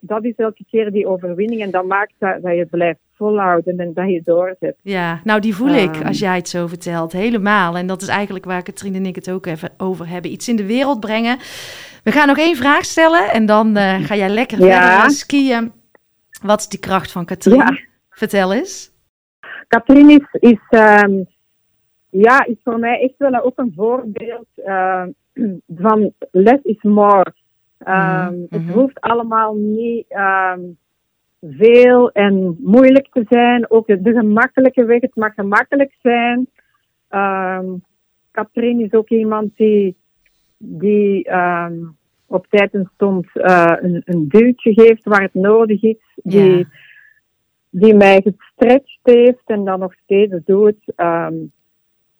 Dat is elke keer die overwinning. En dat maakt dat, dat je blijft volhouden en dat je doorzet. ja. nou die voel ik Ehm. als jij het zo vertelt, helemaal. En dat is eigenlijk waar Katrien en ik het ook even over hebben. Iets in de wereld brengen. We gaan nog één vraag stellen en dan eh, ga jij lekker Ja. verder eh, skiën. Wat is die kracht van Katrien? Ja. Vertel eens. Katrien is, is, ehm, ja, is voor mij echt wel ook een voorbeeld eh, van less is more. Ehm, Mhm, Het mhm. hoeft allemaal niet ehm, veel en moeilijk te zijn. Ook de, de gemakkelijke weg, het mag gemakkelijk zijn. Ehm Katrien is ook iemand die, die ehm, op tijd en stond eh, een, een duwtje geeft waar het nodig is. Die, Ja. die mij gestretched heeft en dan nog steeds doet. Ehm,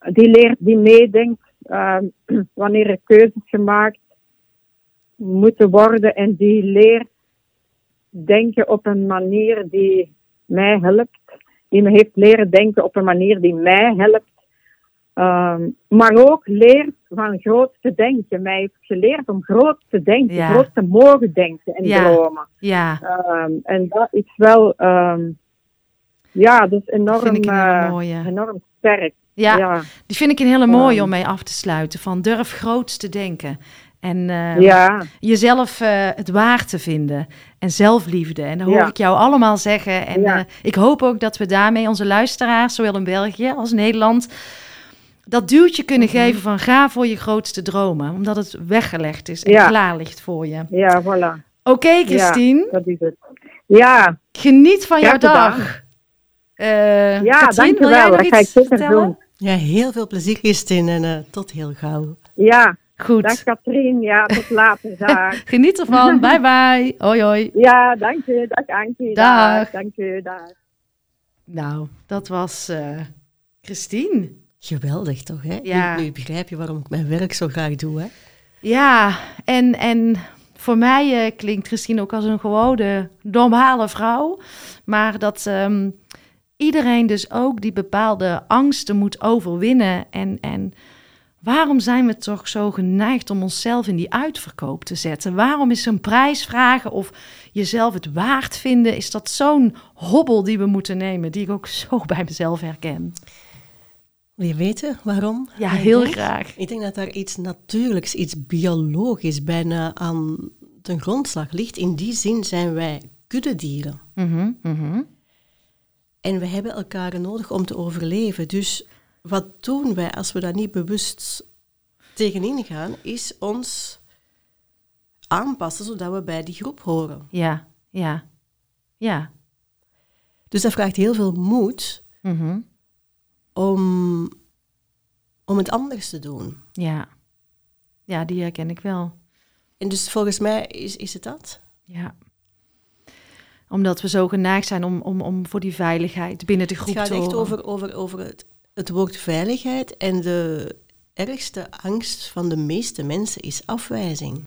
die leert, die meedenkt ehm, wanneer er keuzes gemaakt moeten worden en die leert denken op een manier die mij helpt. Die me heeft leren denken op een manier die mij helpt. Ehm, maar ook leert van groot te denken. Mij heeft geleerd om groot te denken, Ja. groot te mogen denken en Ja. dromen. Ja, Ehm, en dat is wel, ja, dat is enorm, eh, enorm sterk. Ja. ja. die vind ik een hele mooie Ehm. om mee af te sluiten. Van durf groots te denken. En eh, ja. jezelf eh, het waard te vinden. En zelfliefde. En dat hoor ik jou allemaal zeggen. En eh, ik hoop ook dat we daarmee onze luisteraars, zowel in België als Nederland, dat duwtje kunnen Mhm. geven van ga voor je grootste dromen. Omdat het weggelegd is en klaar ligt voor je. Ja, voilà. Oké, Christine. Dat is het. Ja, Geniet van jouw dag. Eh Ja, Katrien, wil dankjewel. jij nog Dat ga iets ik zeker vertellen? doen. Ja, heel veel plezier, Christine. En eh, tot heel gauw. ja. Goed. Dag Katrien. Ja, tot later. Dag. Geniet ervan. bye bye. Hoi hoi. Ja, dank je. Dag Ankie. Dag. Dag. Dank je. Dag. Nou, dat was eh Christine. Geweldig toch, hè? Ja. Nu, nu begrijp je waarom ik mijn werk zo graag doe, hè? Ja, en, en voor mij eh, klinkt Christine ook als een gewone, normale vrouw. Maar dat ehm, iedereen dus ook die bepaalde angsten moet overwinnen. En, en waarom zijn we toch zo geneigd om onszelf in die uitverkoop te zetten? Waarom is een prijs vragen of jezelf het waard vinden? Is dat zo'n hobbel die we moeten nemen, die ik ook zo bij mezelf herken? Wil je weten waarom? Ja, heel graag. Ik denk dat daar iets natuurlijks, iets biologisch bijna aan ten grondslag ligt. In die zin zijn wij kuddedieren. Mhm. En we hebben elkaar nodig om te overleven. Dus wat doen wij als we daar niet bewust tegenin gaan, is ons aanpassen zodat we bij die groep horen. Ja, ja, ja. Dus dat vraagt heel veel moed Mhm. om, om het anders te doen. Ja. Ja, die herken ik wel. En dus volgens mij is, is het dat. Ja. Omdat we zo geneigd zijn om, om, om voor die veiligheid binnen de Het groep gaat te echt horen. over, over, over het, het woord veiligheid. En de ergste angst van de meeste mensen is afwijzing.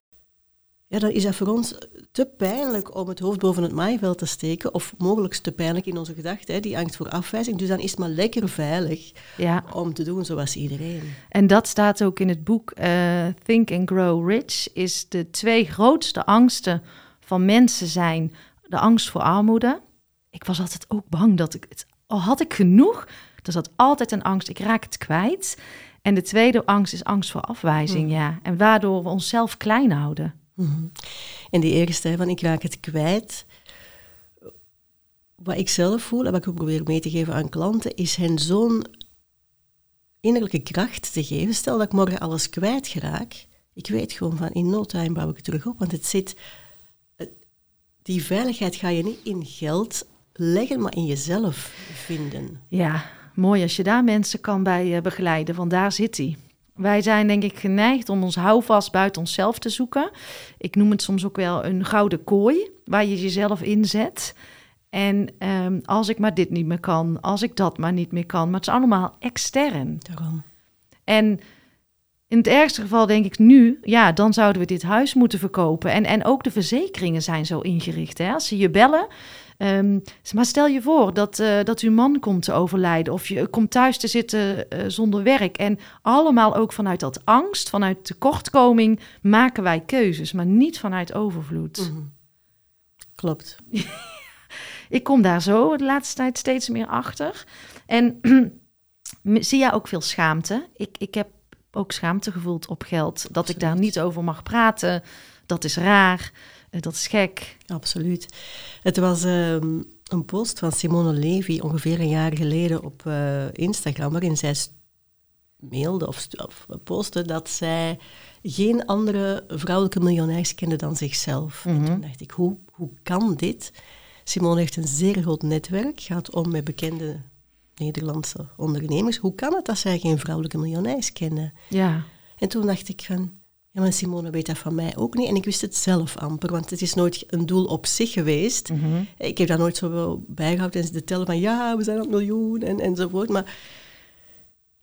Ja, dan is dat voor ons te pijnlijk om het hoofd boven het maaiveld te steken. Of mogelijk te pijnlijk in onze gedachten, die angst voor afwijzing. Dus dan is het maar lekker veilig Ja, om te doen zoals iedereen. en dat staat ook in het boek eh, Think and Grow Rich. Is de twee grootste angsten van mensen zijn de angst voor armoede. Ik was altijd ook bang dat ik het... Al had ik genoeg, er zat altijd een angst. Ik raak het kwijt. En de tweede angst is angst voor afwijzing, ja. En waardoor we onszelf klein houden. Mhm. En die eerste, van ik raak het kwijt. Wat ik zelf voel en wat ik ook probeer mee te geven aan klanten, is hen zo'n innerlijke kracht te geven. Stel dat ik morgen alles kwijt geraak, ik weet gewoon van in no time bouw ik het terug op, want het zit... Die veiligheid ga je niet in geld leggen, maar in jezelf vinden. Ja, mooi als je daar mensen kan bij uh, begeleiden, want daar zit hij. Wij zijn denk ik geneigd om ons houvast buiten onszelf te zoeken. Ik noem het soms ook wel een gouden kooi, waar je jezelf inzet. En um, als ik maar dit niet meer kan, als ik dat maar niet meer kan. Maar het is allemaal extern. Daarom. En in het ergste geval denk ik nu, ja, dan zouden we dit huis moeten verkopen. En, en ook de verzekeringen zijn zo ingericht. Hè? Als ze je bellen, um, maar stel je voor dat, uh, dat uw man komt te overlijden of je komt thuis te zitten uh, zonder werk. En allemaal ook vanuit dat angst, vanuit tekortkoming, maken wij keuzes, maar niet vanuit overvloed. Mm -hmm. Klopt. ik kom daar zo de laatste tijd steeds meer achter. En zie jij ook veel schaamte? Ik, ik heb ook schaamte gevoeld op geld. Dat Absoluut. ik daar niet over mag praten. Dat is raar. Uh, dat is gek. Absoluut. Het was um, een post van Simone Levy ongeveer een jaar geleden op uh, Instagram, waarin zij mailde of, of postte dat zij geen andere vrouwelijke miljonairs kende dan zichzelf. Mm -hmm. En toen dacht ik, hoe, hoe kan dit? Simone heeft een zeer groot netwerk, gaat om met bekende Nederlandse ondernemers. Hoe kan het dat zij geen vrouwelijke miljonairs kennen? Ja. En toen dacht ik van, ja, maar Simone weet dat van mij ook niet. En ik wist het zelf amper, want het is nooit een doel op zich geweest. Mm -hmm. Ik heb daar nooit zo bijgehouden en te tellen van, ja, we zijn op miljoen en, enzovoort. Maar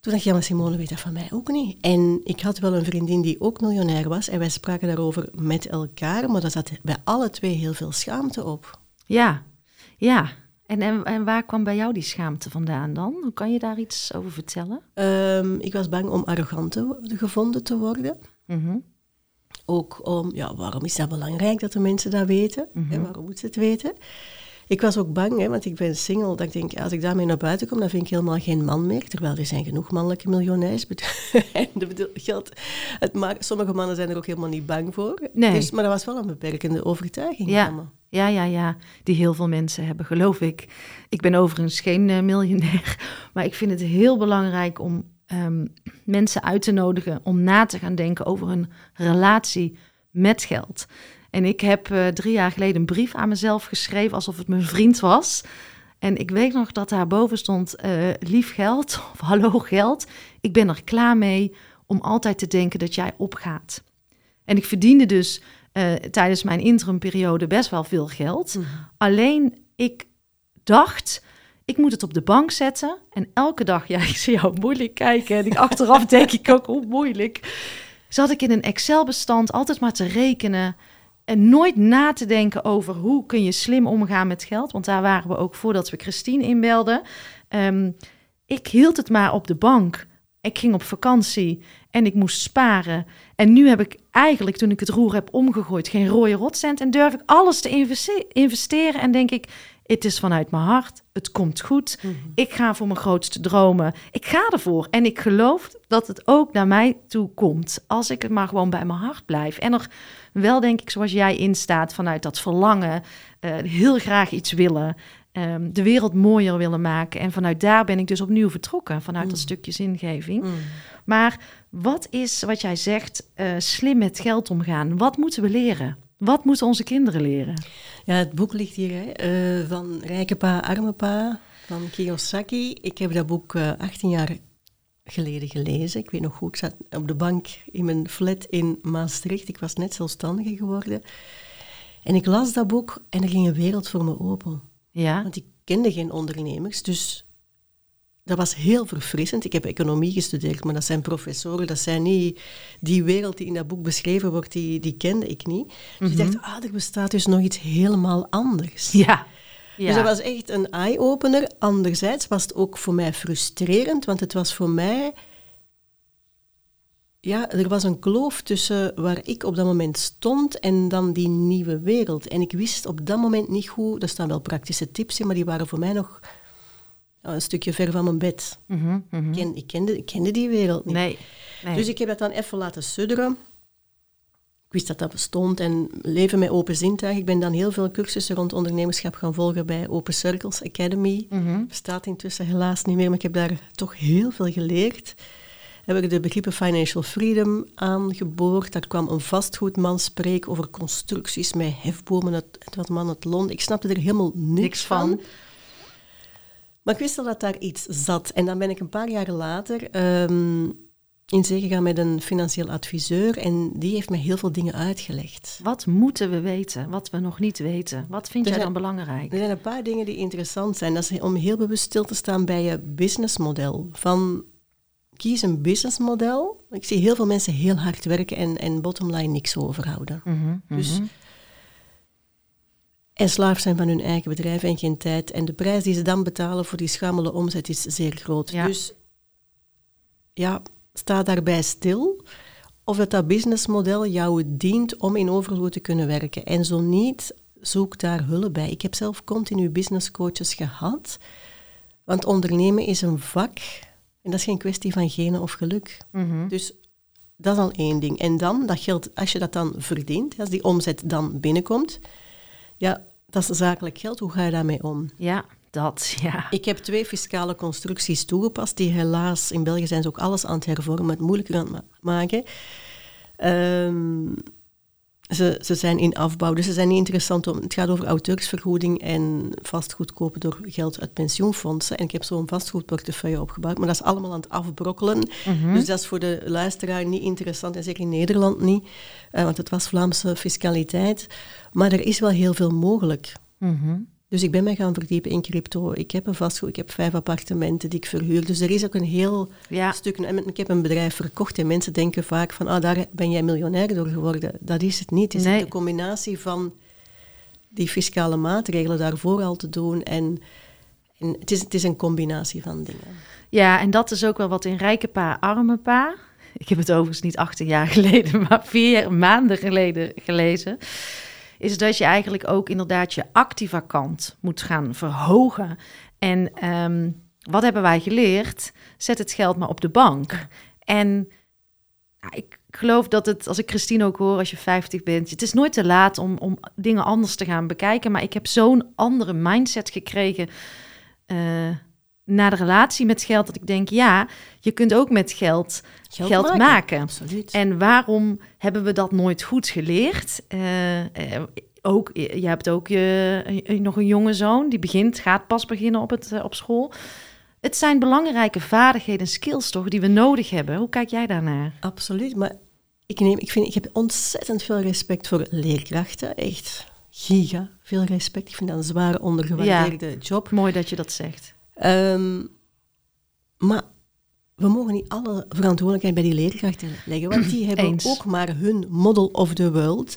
toen dacht ik, ja, maar Simone weet dat van mij ook niet. En ik had wel een vriendin die ook miljonair was en wij spraken daarover met elkaar, maar daar zat bij alle twee heel veel schaamte op. Ja, ja. En, en, en, waar kwam bij jou die schaamte vandaan dan? Hoe kan je daar iets over vertellen? Um, ik was bang om arrogant te, gevonden te worden. Mm -hmm. Ook om, ja, waarom is dat belangrijk dat de mensen dat weten? Mm -hmm. En waarom moeten ze het weten? Ik was ook bang, hè, want ik ben single. Dat ik denk, als ik daarmee naar buiten kom, dan vind ik helemaal geen man meer. Terwijl er zijn genoeg mannelijke miljonairs. en geld, het maakt, sommige mannen zijn er ook helemaal niet bang voor. Nee. Dus, maar dat was wel een beperkende overtuiging. Ja. Ja, ja, ja, die heel veel mensen hebben, geloof ik. Ik ben overigens geen uh, miljonair, maar ik vind het heel belangrijk om um, mensen uit te nodigen om na te gaan denken over hun relatie met geld. En ik heb uh, drie jaar geleden een brief aan mezelf geschreven alsof het mijn vriend was. En ik weet nog dat daarboven stond: uh, lief geld of hallo geld. Ik ben er klaar mee om altijd te denken dat jij opgaat. En ik verdiende dus uh, tijdens mijn interimperiode best wel veel geld. Mhm. Mm. Alleen ik dacht, ik moet het op de bank zetten. En elke dag, ja, ik zie jou moeilijk kijken. En ik, achteraf denk ik ook, hoe moeilijk. Zat ik in een Excel-bestand altijd maar te rekenen. En nooit na te denken over hoe kun je slim omgaan met geld. Want daar waren we ook voordat we Christine inbelden. Um, ik hield het maar op de bank. Ik ging op vakantie en ik moest sparen. En nu heb ik eigenlijk, toen ik het roer heb omgegooid, geen rode rotcent. En durf ik alles te investe investeren. En denk ik, het is vanuit mijn hart. Het komt goed. Mhm. Mm -hmm. Ik ga voor mijn grootste dromen. Ik ga ervoor. En ik geloof dat het ook naar mij toe komt. Als ik het maar gewoon bij mijn hart blijf. En er wel, denk ik, zoals jij instaat, vanuit dat verlangen. Uh, heel graag iets willen. Um, de wereld mooier willen maken. En vanuit daar ben ik dus opnieuw vertrokken. Vanuit mm. dat stukje zingeving. Mm. Maar wat is, wat jij zegt, uh, slim met geld omgaan? Wat moeten we leren? Wat moeten onze kinderen leren? Ja, het boek ligt hier hè, uh, van Rijke Pa, Arme Pa van Kiyosaki. Ik heb dat boek uh, 18 jaar geleden gelezen. Ik weet nog goed, ik zat op de bank in mijn flat in Maastricht. Ik was net zelfstandige geworden. En ik las dat boek en er ging een wereld voor me open. Ja. Want ik kende geen ondernemers, dus dat was heel verfrissend. Ik heb economie gestudeerd, maar dat zijn professoren, dat zijn niet... Die wereld die in dat boek beschreven wordt, die, die kende ik niet. Dus mm -hmm. ik dacht, ah, er bestaat dus nog iets helemaal anders. Ja. Ja. Dus dat was echt een eye-opener. Anderzijds was het ook voor mij frustrerend, want het was voor mij... Ja, er was een kloof tussen waar ik op dat moment stond en dan die nieuwe wereld. En ik wist op dat moment niet goed... Er staan wel praktische tips in, maar die waren voor mij nog een stukje ver van mijn bed. Mm -hmm, mm -hmm. Ik, ken, ik, kende, ik kende die wereld niet. Nee, nee. Dus ik heb dat dan even laten sudderen. Ik wist dat dat bestond en leven met open zintuig. Ik ben dan heel veel cursussen rond ondernemerschap gaan volgen bij Open Circles Academy. Mhm. Bestaat intussen helaas niet meer, maar ik heb daar toch heel veel geleerd. Heb ik de begrippen financial freedom aangeboord. Daar kwam een vastgoedman spreken over constructies met hefbomen uit wat man het lont. Ik snapte er helemaal niks, Niks van. van. Maar ik wist al dat daar iets zat. En dan ben ik een paar jaar later ehm, in zee gegaan met een financieel adviseur. En die heeft me heel veel dingen uitgelegd. Wat moeten we weten, wat we nog niet weten? Wat vind Er jij zijn- dan belangrijk? Er zijn een paar dingen die interessant zijn. Dat is om heel bewust stil te staan bij je businessmodel. Van kies een businessmodel. Ik zie heel veel mensen heel hard werken en, en bottomline niks overhouden. Mhm, Dus, mhm. en slaaf zijn van hun eigen bedrijf en geen tijd. En de prijs die ze dan betalen voor die schamele omzet is zeer groot. Ja. Dus ja, sta daarbij stil. Of dat dat businessmodel jou dient om in overvloed te kunnen werken. En zo niet, zoek daar hulp bij. Ik heb zelf continu business coaches gehad. Want ondernemen is een vak. En dat is geen kwestie van genen of geluk. Mhm. Dus dat is al één ding. En dan, dat geld, als je dat dan verdient, als die omzet dan binnenkomt, ja, dat is zakelijk geld. Hoe ga je daarmee om? Ja, dat, ja. Ik heb twee fiscale constructies toegepast, die helaas, in België zijn ze ook alles aan het hervormen, het moeilijker aan het ma- maken. Ehm, ze, ze zijn in afbouw, dus ze zijn niet interessant. Om, het gaat over auteursvergoeding en vastgoed kopen door geld uit pensioenfondsen. En ik heb zo'n vastgoedportefeuille opgebouwd, maar dat is allemaal aan het afbrokkelen. Mhm. Dus dat is voor de luisteraar niet interessant, en zeker in Nederland niet, eh, want het was Vlaamse fiscaliteit. Maar er is wel heel veel mogelijk. Mhm. Dus ik ben mij gaan verdiepen in crypto. Ik heb een vastgoed, ik heb vijf appartementen die ik verhuur. Dus er is ook een heel Ja, stuk. Ik heb een bedrijf verkocht en mensen denken vaak van, ah, daar ben jij miljonair door geworden. Dat is het niet. Het is Nee. de combinatie van die fiscale maatregelen daarvoor al te doen. En, en het, is, het is een combinatie van dingen. ja, en dat is ook wel wat in Rijke Pa, Arme Pa. Ik heb het overigens niet 18 jaar geleden, maar vier maanden geleden gelezen. Is dat je eigenlijk ook inderdaad je activa kant moet gaan verhogen. En ehm, wat hebben wij geleerd? Zet het geld maar op de bank. En ja, ik geloof dat het, als ik Christine ook hoor, als je 50 bent, het is nooit te laat om, om dingen anders te gaan bekijken. Maar ik heb zo'n andere mindset gekregen eh na de relatie met geld, dat ik denk, ja, je kunt ook met geld geld, maken. Absoluut. En waarom hebben we dat nooit goed geleerd? Eh, eh, ook, je hebt ook je, eh, nog een jonge zoon, die begint, gaat pas beginnen op, het, eh, op school. Het zijn belangrijke vaardigheden en skills toch, die we nodig hebben. Hoe kijk jij daarnaar? Absoluut, maar ik, neem, ik, vind, ik heb ontzettend veel respect voor leerkrachten. Echt giga veel respect. Ik vind dat een zware, ondergewaardeerde job. Mooi dat je dat zegt. Ehm, maar we mogen niet alle verantwoordelijkheid bij die leerkrachten leggen, want die hebben Eens. ook maar hun model of the world.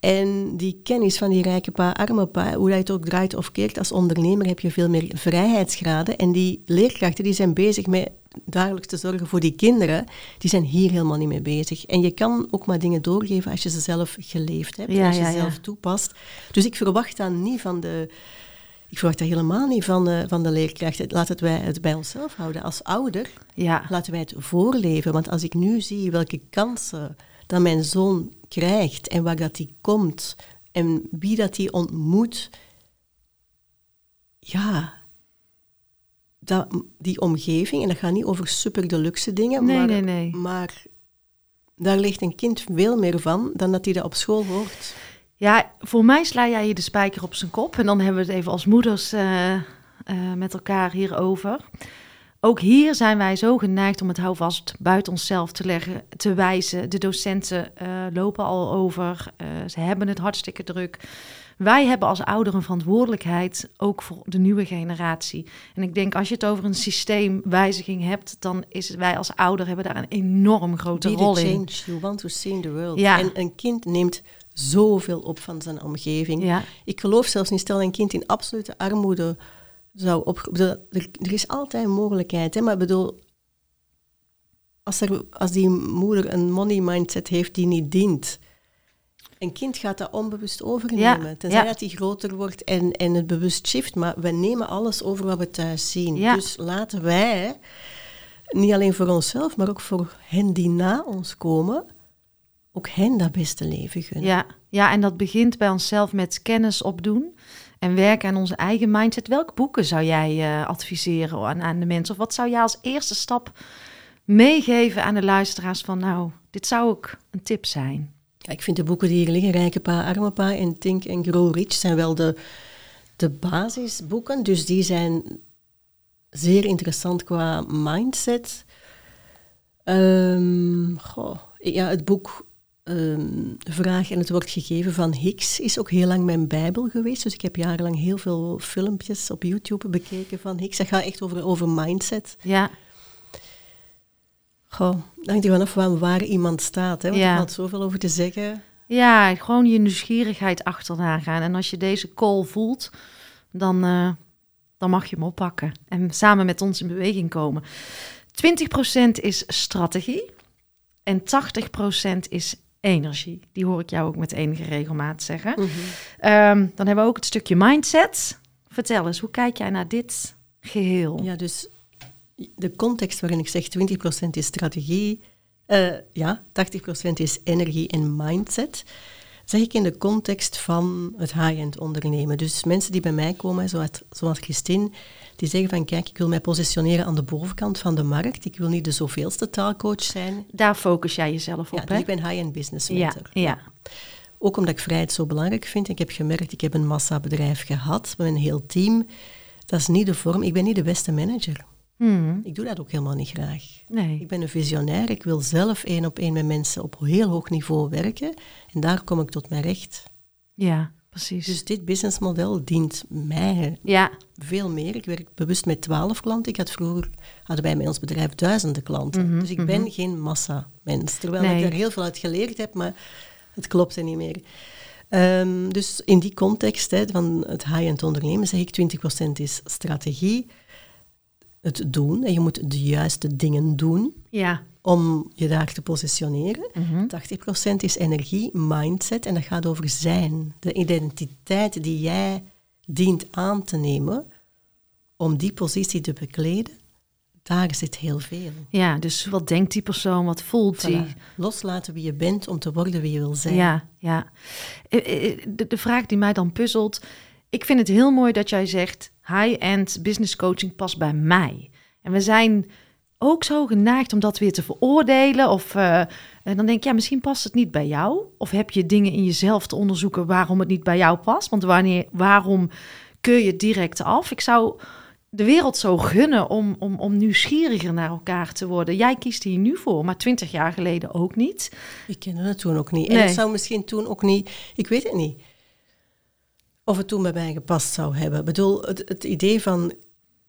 En die kennis van die rijke pa, arme pa, hoe dat het ook draait of keert, als ondernemer heb je veel meer vrijheidsgraden. En die leerkrachten die zijn bezig met dagelijks te zorgen voor die kinderen, die zijn hier helemaal niet mee bezig. En je kan ook maar dingen doorgeven als je ze zelf geleefd hebt, Ja, als je ja, ze ja. zelf toepast. Dus ik verwacht dan niet van de... Ik verwacht dat helemaal niet van de, van de leerkrachten. Laat het wij het bij onszelf houden. Als ouder Ja, laten wij het voorleven. Want als ik nu zie welke kansen dat mijn zoon krijgt en waar dat die komt en wie dat die ontmoet, ja, dat, die omgeving, en dat gaat niet over super deluxe dingen, Nee, maar, nee, nee. maar daar ligt een kind veel meer van dan dat hij dat op school hoort. Ja, voor mij sla jij hier de spijker op zijn kop. En dan hebben we het even als moeders eh, eh, met elkaar hierover. Ook hier zijn wij zo geneigd om het houvast buiten onszelf te leggen, te wijzen. De docenten eh, lopen al over, ze hebben het hartstikke druk. Wij hebben als ouder een verantwoordelijkheid, ook voor de nieuwe generatie. En ik denk, als je het over een systeemwijziging hebt, dan is het, wij als ouder hebben daar een enorm grote Be rol in. change you want to see in the world. Ja. En een kind neemt zoveel op van zijn omgeving. Ja, Ik geloof zelfs niet, stel een kind in absolute armoede zou op... Er, er is altijd een mogelijkheid, hè, maar ik bedoel... Als, er, als die moeder een money mindset heeft die niet dient... Een kind gaat dat onbewust overnemen. Ja, Tenzij ja. dat hij groter wordt en, en het bewust shift. Maar we nemen alles over wat we thuis zien. Ja. Dus laten wij, niet alleen voor onszelf, maar ook voor hen die na ons komen, ook hen dat beste leven gunnen. Ja, ja, en dat begint bij onszelf met kennis opdoen en werken aan onze eigen mindset. Welke boeken zou jij uh, adviseren aan, aan de mensen? Of wat zou jij als eerste stap meegeven aan de luisteraars van, nou, dit zou ook een tip zijn? Ja, ik vind de boeken die hier liggen, Rijke Pa, Arme Pa en Think and Grow Rich, zijn wel de, de basisboeken. Dus die zijn zeer interessant qua mindset. Um, goh, ja, het boek um, Vraag en het wordt gegeven van Hicks is ook heel lang mijn bijbel geweest. Dus ik heb jarenlang heel veel filmpjes op YouTube bekeken van Hicks. Dat gaat echt over, over mindset. Ja. Goh, hangt er vanaf waar, waar iemand staat. Hè? Want ja. er valt zoveel over te zeggen. Ja, gewoon je nieuwsgierigheid achterna gaan. En als je deze call voelt, dan, uh, dan mag je hem oppakken. En samen met ons in beweging komen. 20% is strategie en 80% is energie. Die hoor ik jou ook met enige regelmaat zeggen. Mhm. Ehm, dan hebben we ook het stukje mindset. Vertel eens, hoe kijk jij naar dit geheel? Ja, dus de context waarin ik zeg 20% is strategie, uh, ja, 80% is energie en mindset zeg ik in de context van het high-end ondernemen. Dus mensen die bij mij komen, zoals, zoals Christine, die zeggen van kijk, ik wil mij positioneren aan de bovenkant van de markt. Ik wil niet de zoveelste taalcoach zijn. Daar focus jij jezelf op, ja, dus ik ben high-end business mentor. Ja, ja. Ook omdat ik vrijheid zo belangrijk vind. Ik heb gemerkt, ik heb een massabedrijf gehad met een heel team. Dat is niet de vorm. Ik ben niet de beste manager. Hmm. Ik doe dat ook helemaal niet graag. Nee. Ik ben een visionair. Ik wil zelf één op één met mensen op heel hoog niveau werken. En daar kom ik tot mijn recht. Ja, precies. Dus dit businessmodel dient mij ja. veel meer. Ik werk bewust met twaalf klanten. Ik had vroeger, hadden wij met ons bedrijf duizenden klanten. Mhm, dus ik ben mhm. geen massa-mens. Terwijl ik er heel veel uit geleerd heb, maar het klopte niet meer. Um, dus in die context hè, van het high-end ondernemen zeg ik 20% is strategie, het doen. En je moet de juiste dingen doen ja. om je daar te positioneren. 80% is energie, mindset. En dat gaat over zijn. De identiteit die jij dient aan te nemen om die positie te bekleden. Daar zit heel veel. Ja, dus wat denkt die persoon, wat voelt die? Loslaten wie je bent om te worden wie je wil zijn. Ja, ja. Eh, eh, de, de vraag die mij dan puzzelt, ik vind het heel mooi dat jij zegt: high-end business coaching past bij mij. En we zijn ook zo geneigd om dat weer te veroordelen. Of uh, dan denk ik, ja, misschien past het niet bij jou. Of heb je dingen in jezelf te onderzoeken waarom het niet bij jou past? Want wanneer, waarom keur je direct af? Ik zou de wereld zo gunnen om, om, om nieuwsgieriger naar elkaar te worden. Jij kiest hier nu voor, maar twintig jaar geleden ook niet. Ik kende het toen ook niet. En het zou misschien toen ook niet... Ik weet het niet of het toen bij mij gepast zou hebben. Ik bedoel, het, het idee van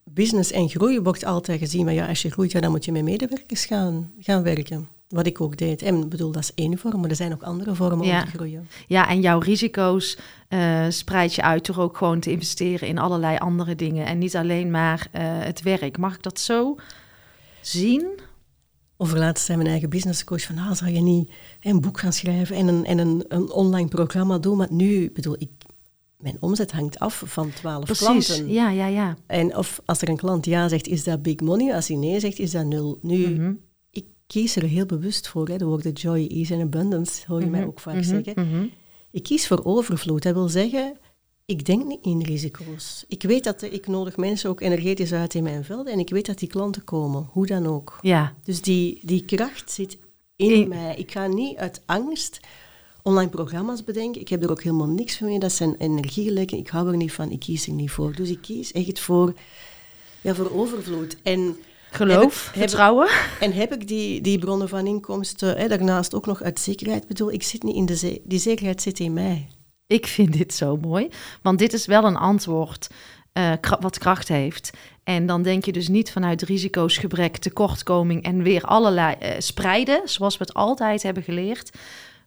business en groei wordt altijd gezien, maar ja, als je groeit, ja, dan moet je met medewerkers gaan, gaan werken. Wat ik ook deed. En bedoel, dat is één vorm, maar er zijn ook andere vormen om te groeien. Ja, en jouw risico's uh, spreid je uit door ook gewoon te investeren in allerlei andere dingen. En niet alleen maar uh, het werk. Mag ik dat zo zien? Overlaatst zijn mijn eigen businesscoach van, ah, zou je niet een boek gaan schrijven en een, en een, een online programma doen? Maar nu, bedoel, ik, mijn omzet hangt af van twaalf klanten. Ja, ja, ja. En of als er een klant ja zegt, is dat big money? Als hij nee zegt, is dat nul. Nu, mhm. ik kies er heel bewust voor. Hè. De woorden joy, ease en abundance hoor je mij mhm. ook vaak mhm. zeggen. Ik kies voor overvloed. Dat wil zeggen, ik denk niet in risico's. Ik weet dat ik nodig mensen ook energetisch uit in mijn veld en ik weet dat die klanten komen, hoe dan ook. Ja. Dus die, die kracht zit in mij. Ik ga niet uit angst online programma's bedenken. Ik heb er ook helemaal niks van mee. Dat zijn energielekken. Ik hou er niet van. Ik kies er niet voor. Dus ik kies echt voor, ja, voor overvloed. En Geloof, heb vertrouwen. en heb ik die, die bronnen van inkomsten hè, daarnaast ook nog uit zekerheid? Ik bedoel, ik zit niet in de zee. Die zekerheid zit in mij. Ik vind dit zo mooi. Want dit is wel een antwoord uh, wat kracht heeft. En dan denk je dus niet vanuit risico's, gebrek, tekortkoming en weer allerlei uh, spreiden, zoals we het altijd hebben geleerd.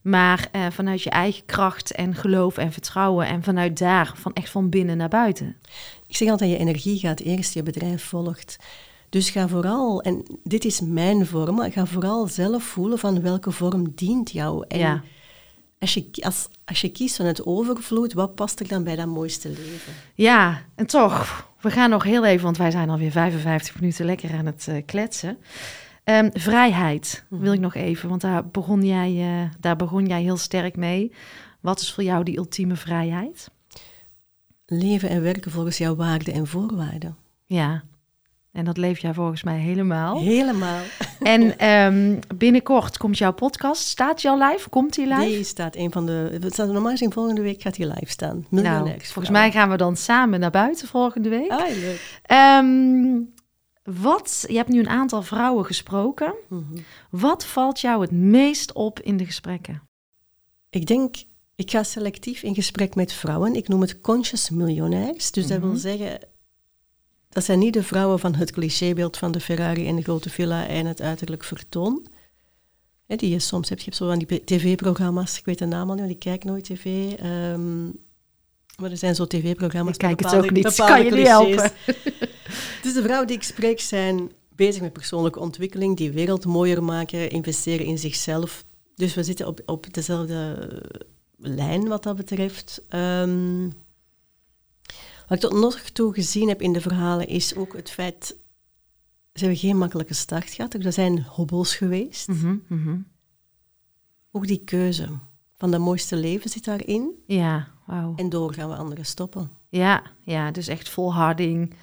Maar uh, vanuit je eigen kracht en geloof en vertrouwen en vanuit daar, van echt van binnen naar buiten. Ik zeg altijd, je energie gaat eerst, je bedrijf volgt. Dus ga vooral, en dit is mijn vorm, ga vooral zelf voelen van welke vorm dient jou. En ja. als, je, als, als je kiest van het overvloed, wat past er dan bij dat mooiste leven? Ja, en toch, we gaan nog heel even, want wij zijn alweer 55 minuten lekker aan het uh, kletsen. Ehm, vrijheid wil ik Mhm. nog even, want daar begon, jij, eh, daar begon jij heel sterk mee. Wat is voor jou die ultieme vrijheid? Leven en werken volgens jouw waarden en voorwaarden. Ja, en dat leef jij volgens mij helemaal. Helemaal. En ehm, binnenkort komt jouw podcast. Staat die al live? Komt die live? Die staat een van de. Het staat normaal gezien volgende week gaat hij live staan. nou, volgens mij gaan we dan samen naar buiten volgende week. Ah, leuk. Ehm, wat, je hebt nu een aantal vrouwen gesproken. Mhm. Wat valt jou het meest op in de gesprekken? Ik denk, ik ga selectief in gesprek met vrouwen. Ik noem het conscious miljonairs. Dus dat wil Mhm. zeggen, dat zijn niet de vrouwen van het clichébeeld van de Ferrari en de grote villa en het uiterlijk vertoon. Hè, die je soms hebt. Je hebt zo van die tv-programma's, ik weet de naam al niet, want ik kijk nooit tv. ehm, maar er zijn zo tv-programma's kijk met het ook bepaalde- niet, bepaalde kan je niet clichés. helpen. Dus de vrouwen die ik spreek zijn bezig met persoonlijke ontwikkeling, die wereld mooier maken, investeren in zichzelf. Dus we zitten op, op dezelfde lijn wat dat betreft. Ehm, wat ik tot nog toe gezien heb in de verhalen is ook het feit, ze hebben geen makkelijke start gehad. Er zijn hobbels geweest. Mhm, mhm. Ook die keuze van dat mooiste leven zit daarin. Ja, wauw. En door gaan we anderen stoppen. Ja, ja, dus echt volharding.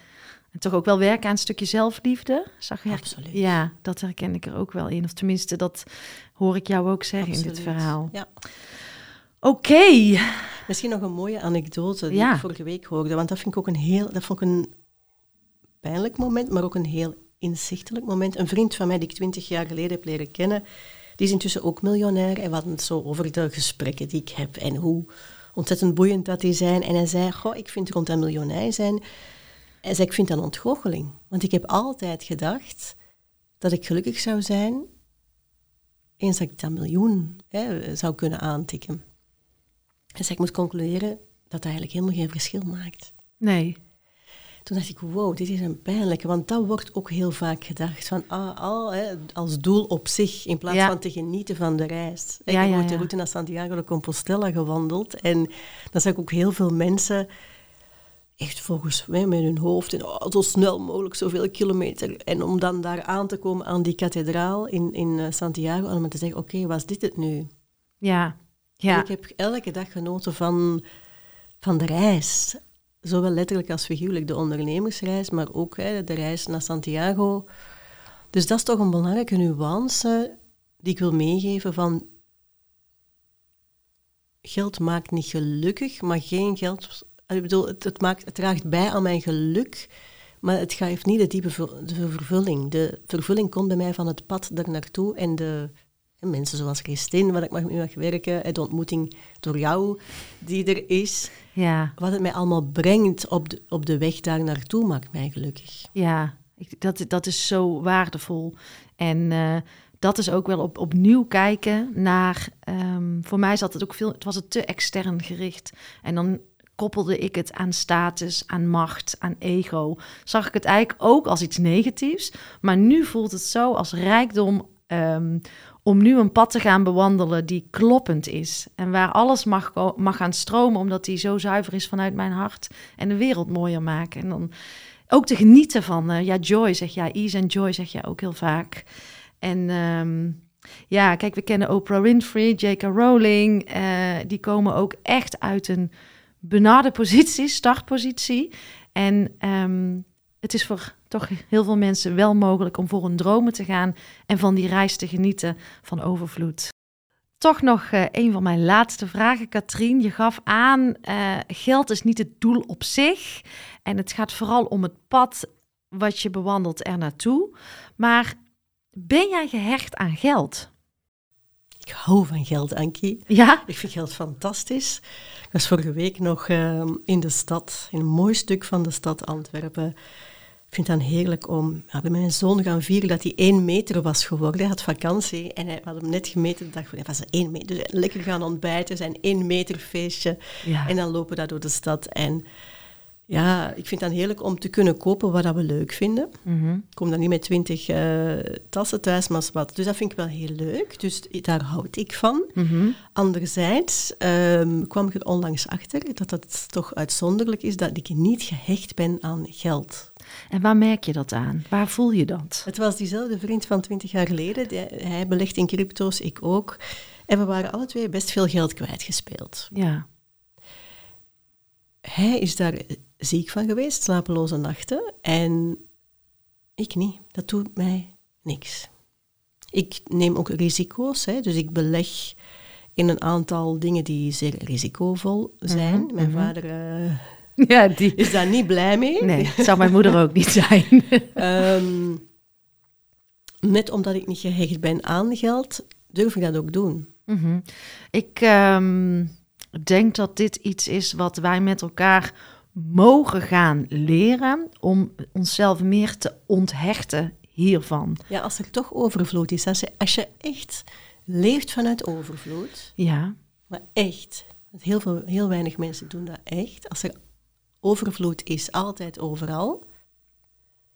En toch ook wel werken aan een stukje zelfliefde. Zag je? Absoluut. Ja, dat herken ik er ook wel in. Of tenminste, dat hoor ik jou ook zeggen in dit verhaal. Ja. Oké. Misschien nog een mooie anekdote die Ja. ik vorige week hoorde. Want dat vind ik ook een heel... Dat vond ik een pijnlijk moment, maar ook een heel inzichtelijk moment. Een vriend van mij die ik twintig jaar geleden heb leren kennen, die is intussen ook miljonair. En we hadden het zo over de gesprekken die ik heb en hoe ontzettend boeiend dat die zijn. En hij zei, goh, ik vind rond dat miljonair zijn... Hij zei, ik vind dat een ontgoocheling. Want ik heb altijd gedacht dat ik gelukkig zou zijn eens dat ik dat miljoen hè, zou kunnen aantikken. Zei, ik moet concluderen dat dat eigenlijk helemaal geen verschil maakt. Nee. Toen dacht ik, wow, dit is een pijnlijke, want dat wordt ook heel vaak gedacht. Van, ah, al, hè, als doel op zich, in plaats Ja. van te genieten van de reis. Ik Ja, heb ja, de route naar Santiago de Compostela gewandeld. En dan zag ik ook heel veel mensen echt volgens mij met hun hoofd en oh, zo snel mogelijk zoveel kilometer. En om dan daar aan te komen aan die kathedraal in, in eh, Santiago en om te zeggen, oké, was dit het nu? Ja. En Ja. Ik heb elke dag genoten van, van de reis. Zowel letterlijk als figuurlijk de ondernemersreis, maar ook hè, de reis naar Santiago. Dus dat is toch een belangrijke nuance die ik wil meegeven van... Geld maakt niet gelukkig, maar geen geld... Ik bedoel, het, het, maakt, het draagt bij aan mijn geluk, maar het geeft niet de diepe de vervulling. De vervulling komt bij mij van het pad daar naartoe en de mensen zoals Christine, waar ik mag mee mag werken, en de ontmoeting door jou die er is. Ja. Wat het mij allemaal brengt op de, op de weg daar naartoe maakt mij gelukkig. Ja, ik, dat, dat is zo waardevol. En eh, dat is ook wel op, opnieuw kijken naar. ehm, voor mij zat het ook veel. Het was het te extern gericht. En dan koppelde ik het aan status, aan macht, aan ego. Zag ik het eigenlijk ook als iets negatiefs. Maar nu voelt het zo als rijkdom. ehm, om nu een pad te gaan bewandelen die kloppend is. En waar alles mag, mag gaan stromen, omdat die zo zuiver is vanuit mijn hart. En de wereld mooier maken. En dan ook te genieten van, eh, ja, joy zeg jij, ease en joy zeg jij ook heel vaak. En ehm, ja, kijk, we kennen Oprah Winfrey, J.K. Rowling. eh, die komen ook echt uit een benarde positie, startpositie. En ehm, het is voor toch heel veel mensen wel mogelijk om voor hun dromen te gaan en van die reis te genieten van overvloed. Toch nog eh, een van mijn laatste vragen, Katrien. Je gaf aan, eh, geld is niet het doel op zich. En het gaat vooral om het pad wat je bewandelt er naartoe. Maar ben jij gehecht aan geld? Ik hou van geld, Ankie. Ja? Ik vind geld fantastisch. Ik was vorige week nog eh, in de stad, in een mooi stuk van de stad Antwerpen. Ik vind het dan heerlijk om ja, bij mijn zoon gaan vieren dat hij één meter was geworden. Hij had vakantie en hij had hem net gemeten de dag. Hij was één meter. Dus lekker gaan ontbijten, zijn één meter feestje. Ja. En dan lopen we daar door de stad. En Ja, ik vind het dan heerlijk om te kunnen kopen wat dat we leuk vinden. Mhm. Ik kom dan niet met twintig eh, tassen thuis, maar wat. Dus dat vind ik wel heel leuk. Dus daar houd ik van. Mhm. Anderzijds ehm, kwam ik er onlangs achter dat het toch uitzonderlijk is dat ik niet gehecht ben aan geld. En waar merk je dat aan? Waar voel je dat? Het was diezelfde vriend van twintig jaar geleden. Hij belegt in crypto's, ik ook. En we waren alle twee best veel geld kwijtgespeeld. Ja. Hij is daar ziek van geweest, slapeloze nachten. En ik niet. Dat doet mij niks. Ik neem ook risico's, hè, dus ik beleg in een aantal dingen die zeer risicovol zijn. Mhm, Mijn mhm. vader eh, Ja, die. is daar niet blij mee. Nee, zou mijn moeder ook niet zijn. Ehm, net omdat ik niet gehecht ben aan geld, durf ik dat ook doen. Mhm. Ik ehm, denk dat dit iets is wat wij met elkaar mogen gaan leren om onszelf meer te onthechten hiervan. Ja, als er toch overvloed is, als je, als je echt leeft vanuit overvloed, Ja, maar echt, heel, veel, heel weinig mensen doen dat echt. Als er overvloed is, altijd overal,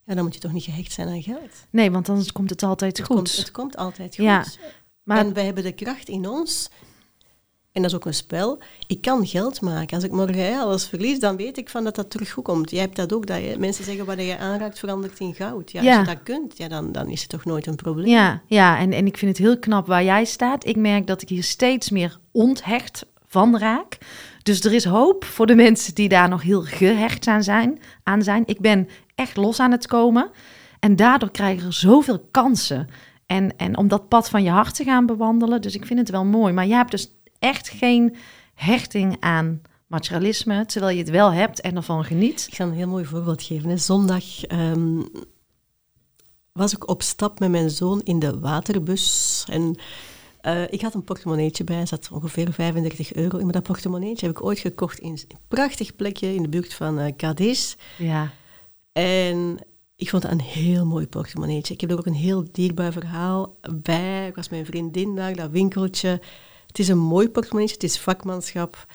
ja, dan moet je toch niet gehecht zijn aan geld. nee, want anders komt het altijd Het goed. komt, het komt altijd goed. Ja, maar En wij hebben de kracht in ons, en dat is ook een spel, ik kan geld maken. Als ik morgen alles verlies, dan weet ik van dat dat terug goed komt. Jij hebt dat ook, dat je, mensen zeggen wat je aanraakt verandert in goud. Ja, Ja. Als je dat kunt, ja, dan, dan is het toch nooit een probleem. Ja, ja en, en ik vind het heel knap waar jij staat. Ik merk dat ik hier steeds meer onthecht van raak. Dus er is hoop voor de mensen die daar nog heel gehecht aan zijn. Aan zijn. Ik ben echt los aan het komen. En daardoor krijg je er zoveel kansen. En, en om dat pad van je hart te gaan bewandelen. Dus ik vind het wel mooi. Maar jij hebt dus echt geen hechting aan materialisme. Terwijl je het wel hebt en ervan geniet. Ik ga een heel mooi voorbeeld geven. Zondag ehm, was ik op stap met mijn zoon in de waterbus. En eh, ik had een portemonneetje bij, er zat ongeveer 35 euro in. Maar dat portemonneetje heb ik ooit gekocht in een prachtig plekje in de buurt van eh Cadiz. Ja, En ik vond dat een heel mooi portemonneetje. Ik heb er ook een heel dierbaar verhaal bij. Ik was met mijn vriendin daar, dat winkeltje. Het is een mooi portemonneetje, het is vakmanschap.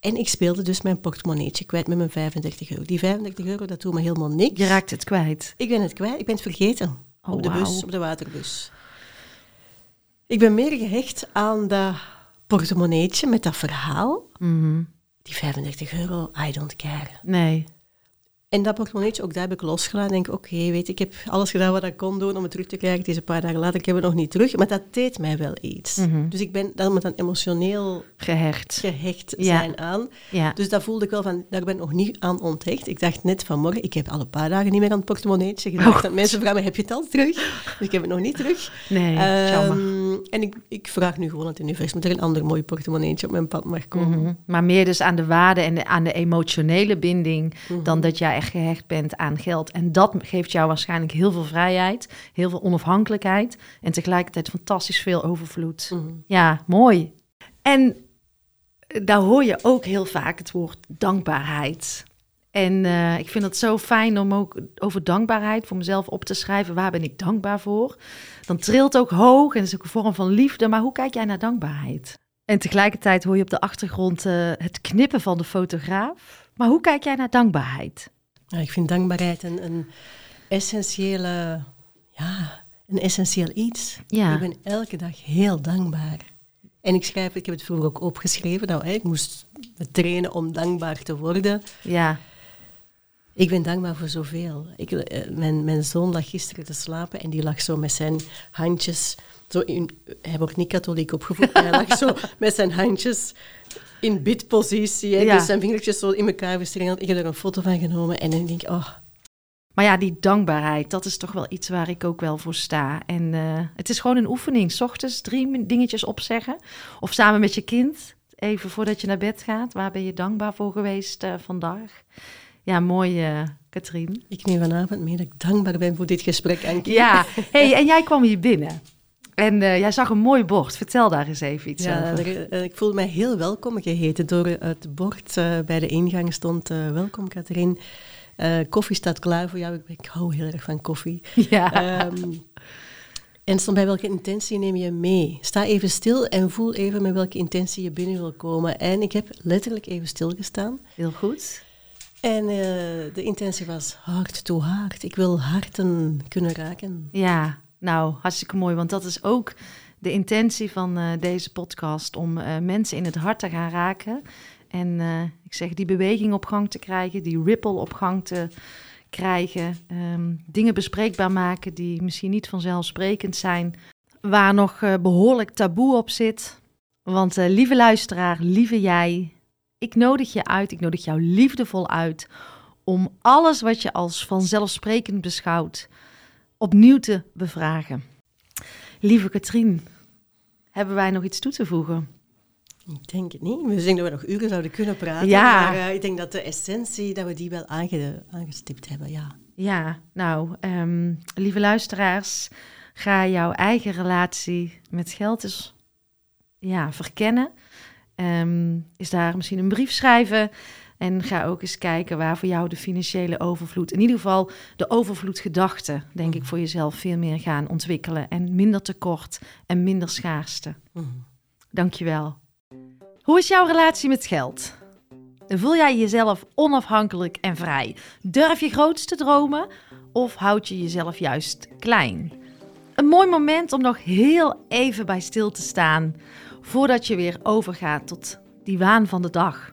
En ik speelde dus mijn portemonneetje kwijt met mijn 35 euro. Die 35 euro, dat doet me helemaal niks. je raakt het kwijt. Ik ben het kwijt, ik ben het vergeten. Oh, op de bus, wauw. op de waterbus. Ik ben meer gehecht aan dat portemonneetje met dat verhaal. Mhm. Die 35 euro, I don't care. Nee. En dat portemonneetje, ook daar heb ik losgelaten. denk oké, weet ik heb alles gedaan wat ik kon doen om het terug te krijgen. Een paar dagen later, ik heb het nog niet terug. Maar dat deed mij wel iets. Mhm. Dus ik ben, moet dan emotioneel Gehecht. gehecht Ja. zijn aan. Ja. Dus dat voelde ik wel van, daar ben ik nog niet aan onthecht. Ik dacht net vanmorgen, ik heb al een paar dagen niet meer aan het portemonneetje gedacht. Oh. Dat mensen vragen me, heb je het al terug? Dus ik heb het nog niet terug. Nee. Ehm, en ik, ik vraag nu gewoon aan het universum dat er een ander mooi portemonneetje op mijn pad mag komen. Mhm. Maar meer dus aan de waarde en de- aan de emotionele binding Mhm. dan dat jij echt gehecht bent aan geld. En dat geeft jou waarschijnlijk heel veel vrijheid, heel veel onafhankelijkheid en tegelijkertijd fantastisch veel overvloed. Mhm. Ja, mooi. En eh, daar hoor je ook heel vaak het woord dankbaarheid. En eh, ik vind het zo fijn om ook over dankbaarheid voor mezelf op te schrijven. Waar ben ik dankbaar voor? Dan trilt ook hoog en is ook een vorm van liefde. Maar hoe kijk jij naar dankbaarheid? En tegelijkertijd hoor je op de achtergrond eh, het knippen van de fotograaf. Maar hoe kijk jij naar dankbaarheid? Ja, ik vind dankbaarheid een, een essentiële, ja, een essentieel iets. Ja. Ik ben elke dag heel dankbaar. En ik schrijf, ik heb het vroeger ook opgeschreven, nou, hè, ik moest trainen om dankbaar te worden. Ja, Ik ben dankbaar voor zoveel. Ik, eh, mijn, mijn zoon lag gisteren te slapen en die lag zo met zijn handjes. Zo in, hij wordt niet katholiek opgevoed, maar hij lag zo met zijn handjes in bidpositie. hè, Ja. Dus zijn vingertjes zo in elkaar verstrengeld. Ik heb er een foto van genomen en dan denk ik, oh, maar ja, die dankbaarheid, dat is toch wel iets waar ik ook wel voor sta. En eh, het is gewoon een oefening. 's ochtends drie dingetjes opzeggen. Of samen met je kind, even voordat je naar bed gaat. Waar ben je dankbaar voor geweest eh, vandaag? Ja, mooi, eh Katrien. ik neem vanavond mee dat ik dankbaar ben voor dit gesprek, Ankie. Ja, hey, en jij kwam hier binnen. En eh, jij zag een mooi bord. Vertel daar eens even iets Ja, over. er- eh, ik voelde mij heel welkom geheten. Door het bord eh, bij de ingang stond welkom Katrien. Koffie staat klaar voor jou. Ik, ik hou heel erg van koffie. Ja. Ehm, en stond bij welke intentie neem je mee? Sta even stil en voel even met welke intentie je binnen wil komen. En ik heb letterlijk even stilgestaan. Heel goed. En de intentie was hart to hart. Ik wil harten kunnen raken. Ja, nou, hartstikke mooi. Want dat is ook de intentie van uh, deze podcast. Om uh, mensen in het hart te gaan raken. En ik zeg, die beweging op gang te krijgen. Die ripple op gang te krijgen. Um, dingen bespreekbaar maken die misschien niet vanzelfsprekend zijn. Waar nog behoorlijk taboe op zit. Want lieve luisteraar, lieve jij, ik nodig je uit, ik nodig jou liefdevol uit om alles wat je als vanzelfsprekend beschouwt opnieuw te bevragen. Lieve Katrien, hebben wij nog iets toe te voegen? Ik denk het niet. We zien dat we nog uren zouden kunnen praten. Ja. Maar uh, ik denk dat de essentie, dat we die wel aange, aangestipt hebben, ja. Ja, nou, um, lieve luisteraars, ga jouw eigen relatie met geld eens ja, verkennen. Um, is daar misschien een brief schrijven. En ga ook eens kijken waar voor jou de financiële overvloed, in ieder geval de overvloedgedachte, denk ik, mm. voor jezelf veel meer gaan ontwikkelen. En minder tekort en minder schaarste. Mm. Dankjewel. Hoe is jouw relatie met geld? Voel jij jezelf onafhankelijk en vrij? Durf je groots te dromen of houd je jezelf juist klein? Een mooi moment om nog heel even bij stil te staan voordat je weer overgaat tot die waan van de dag.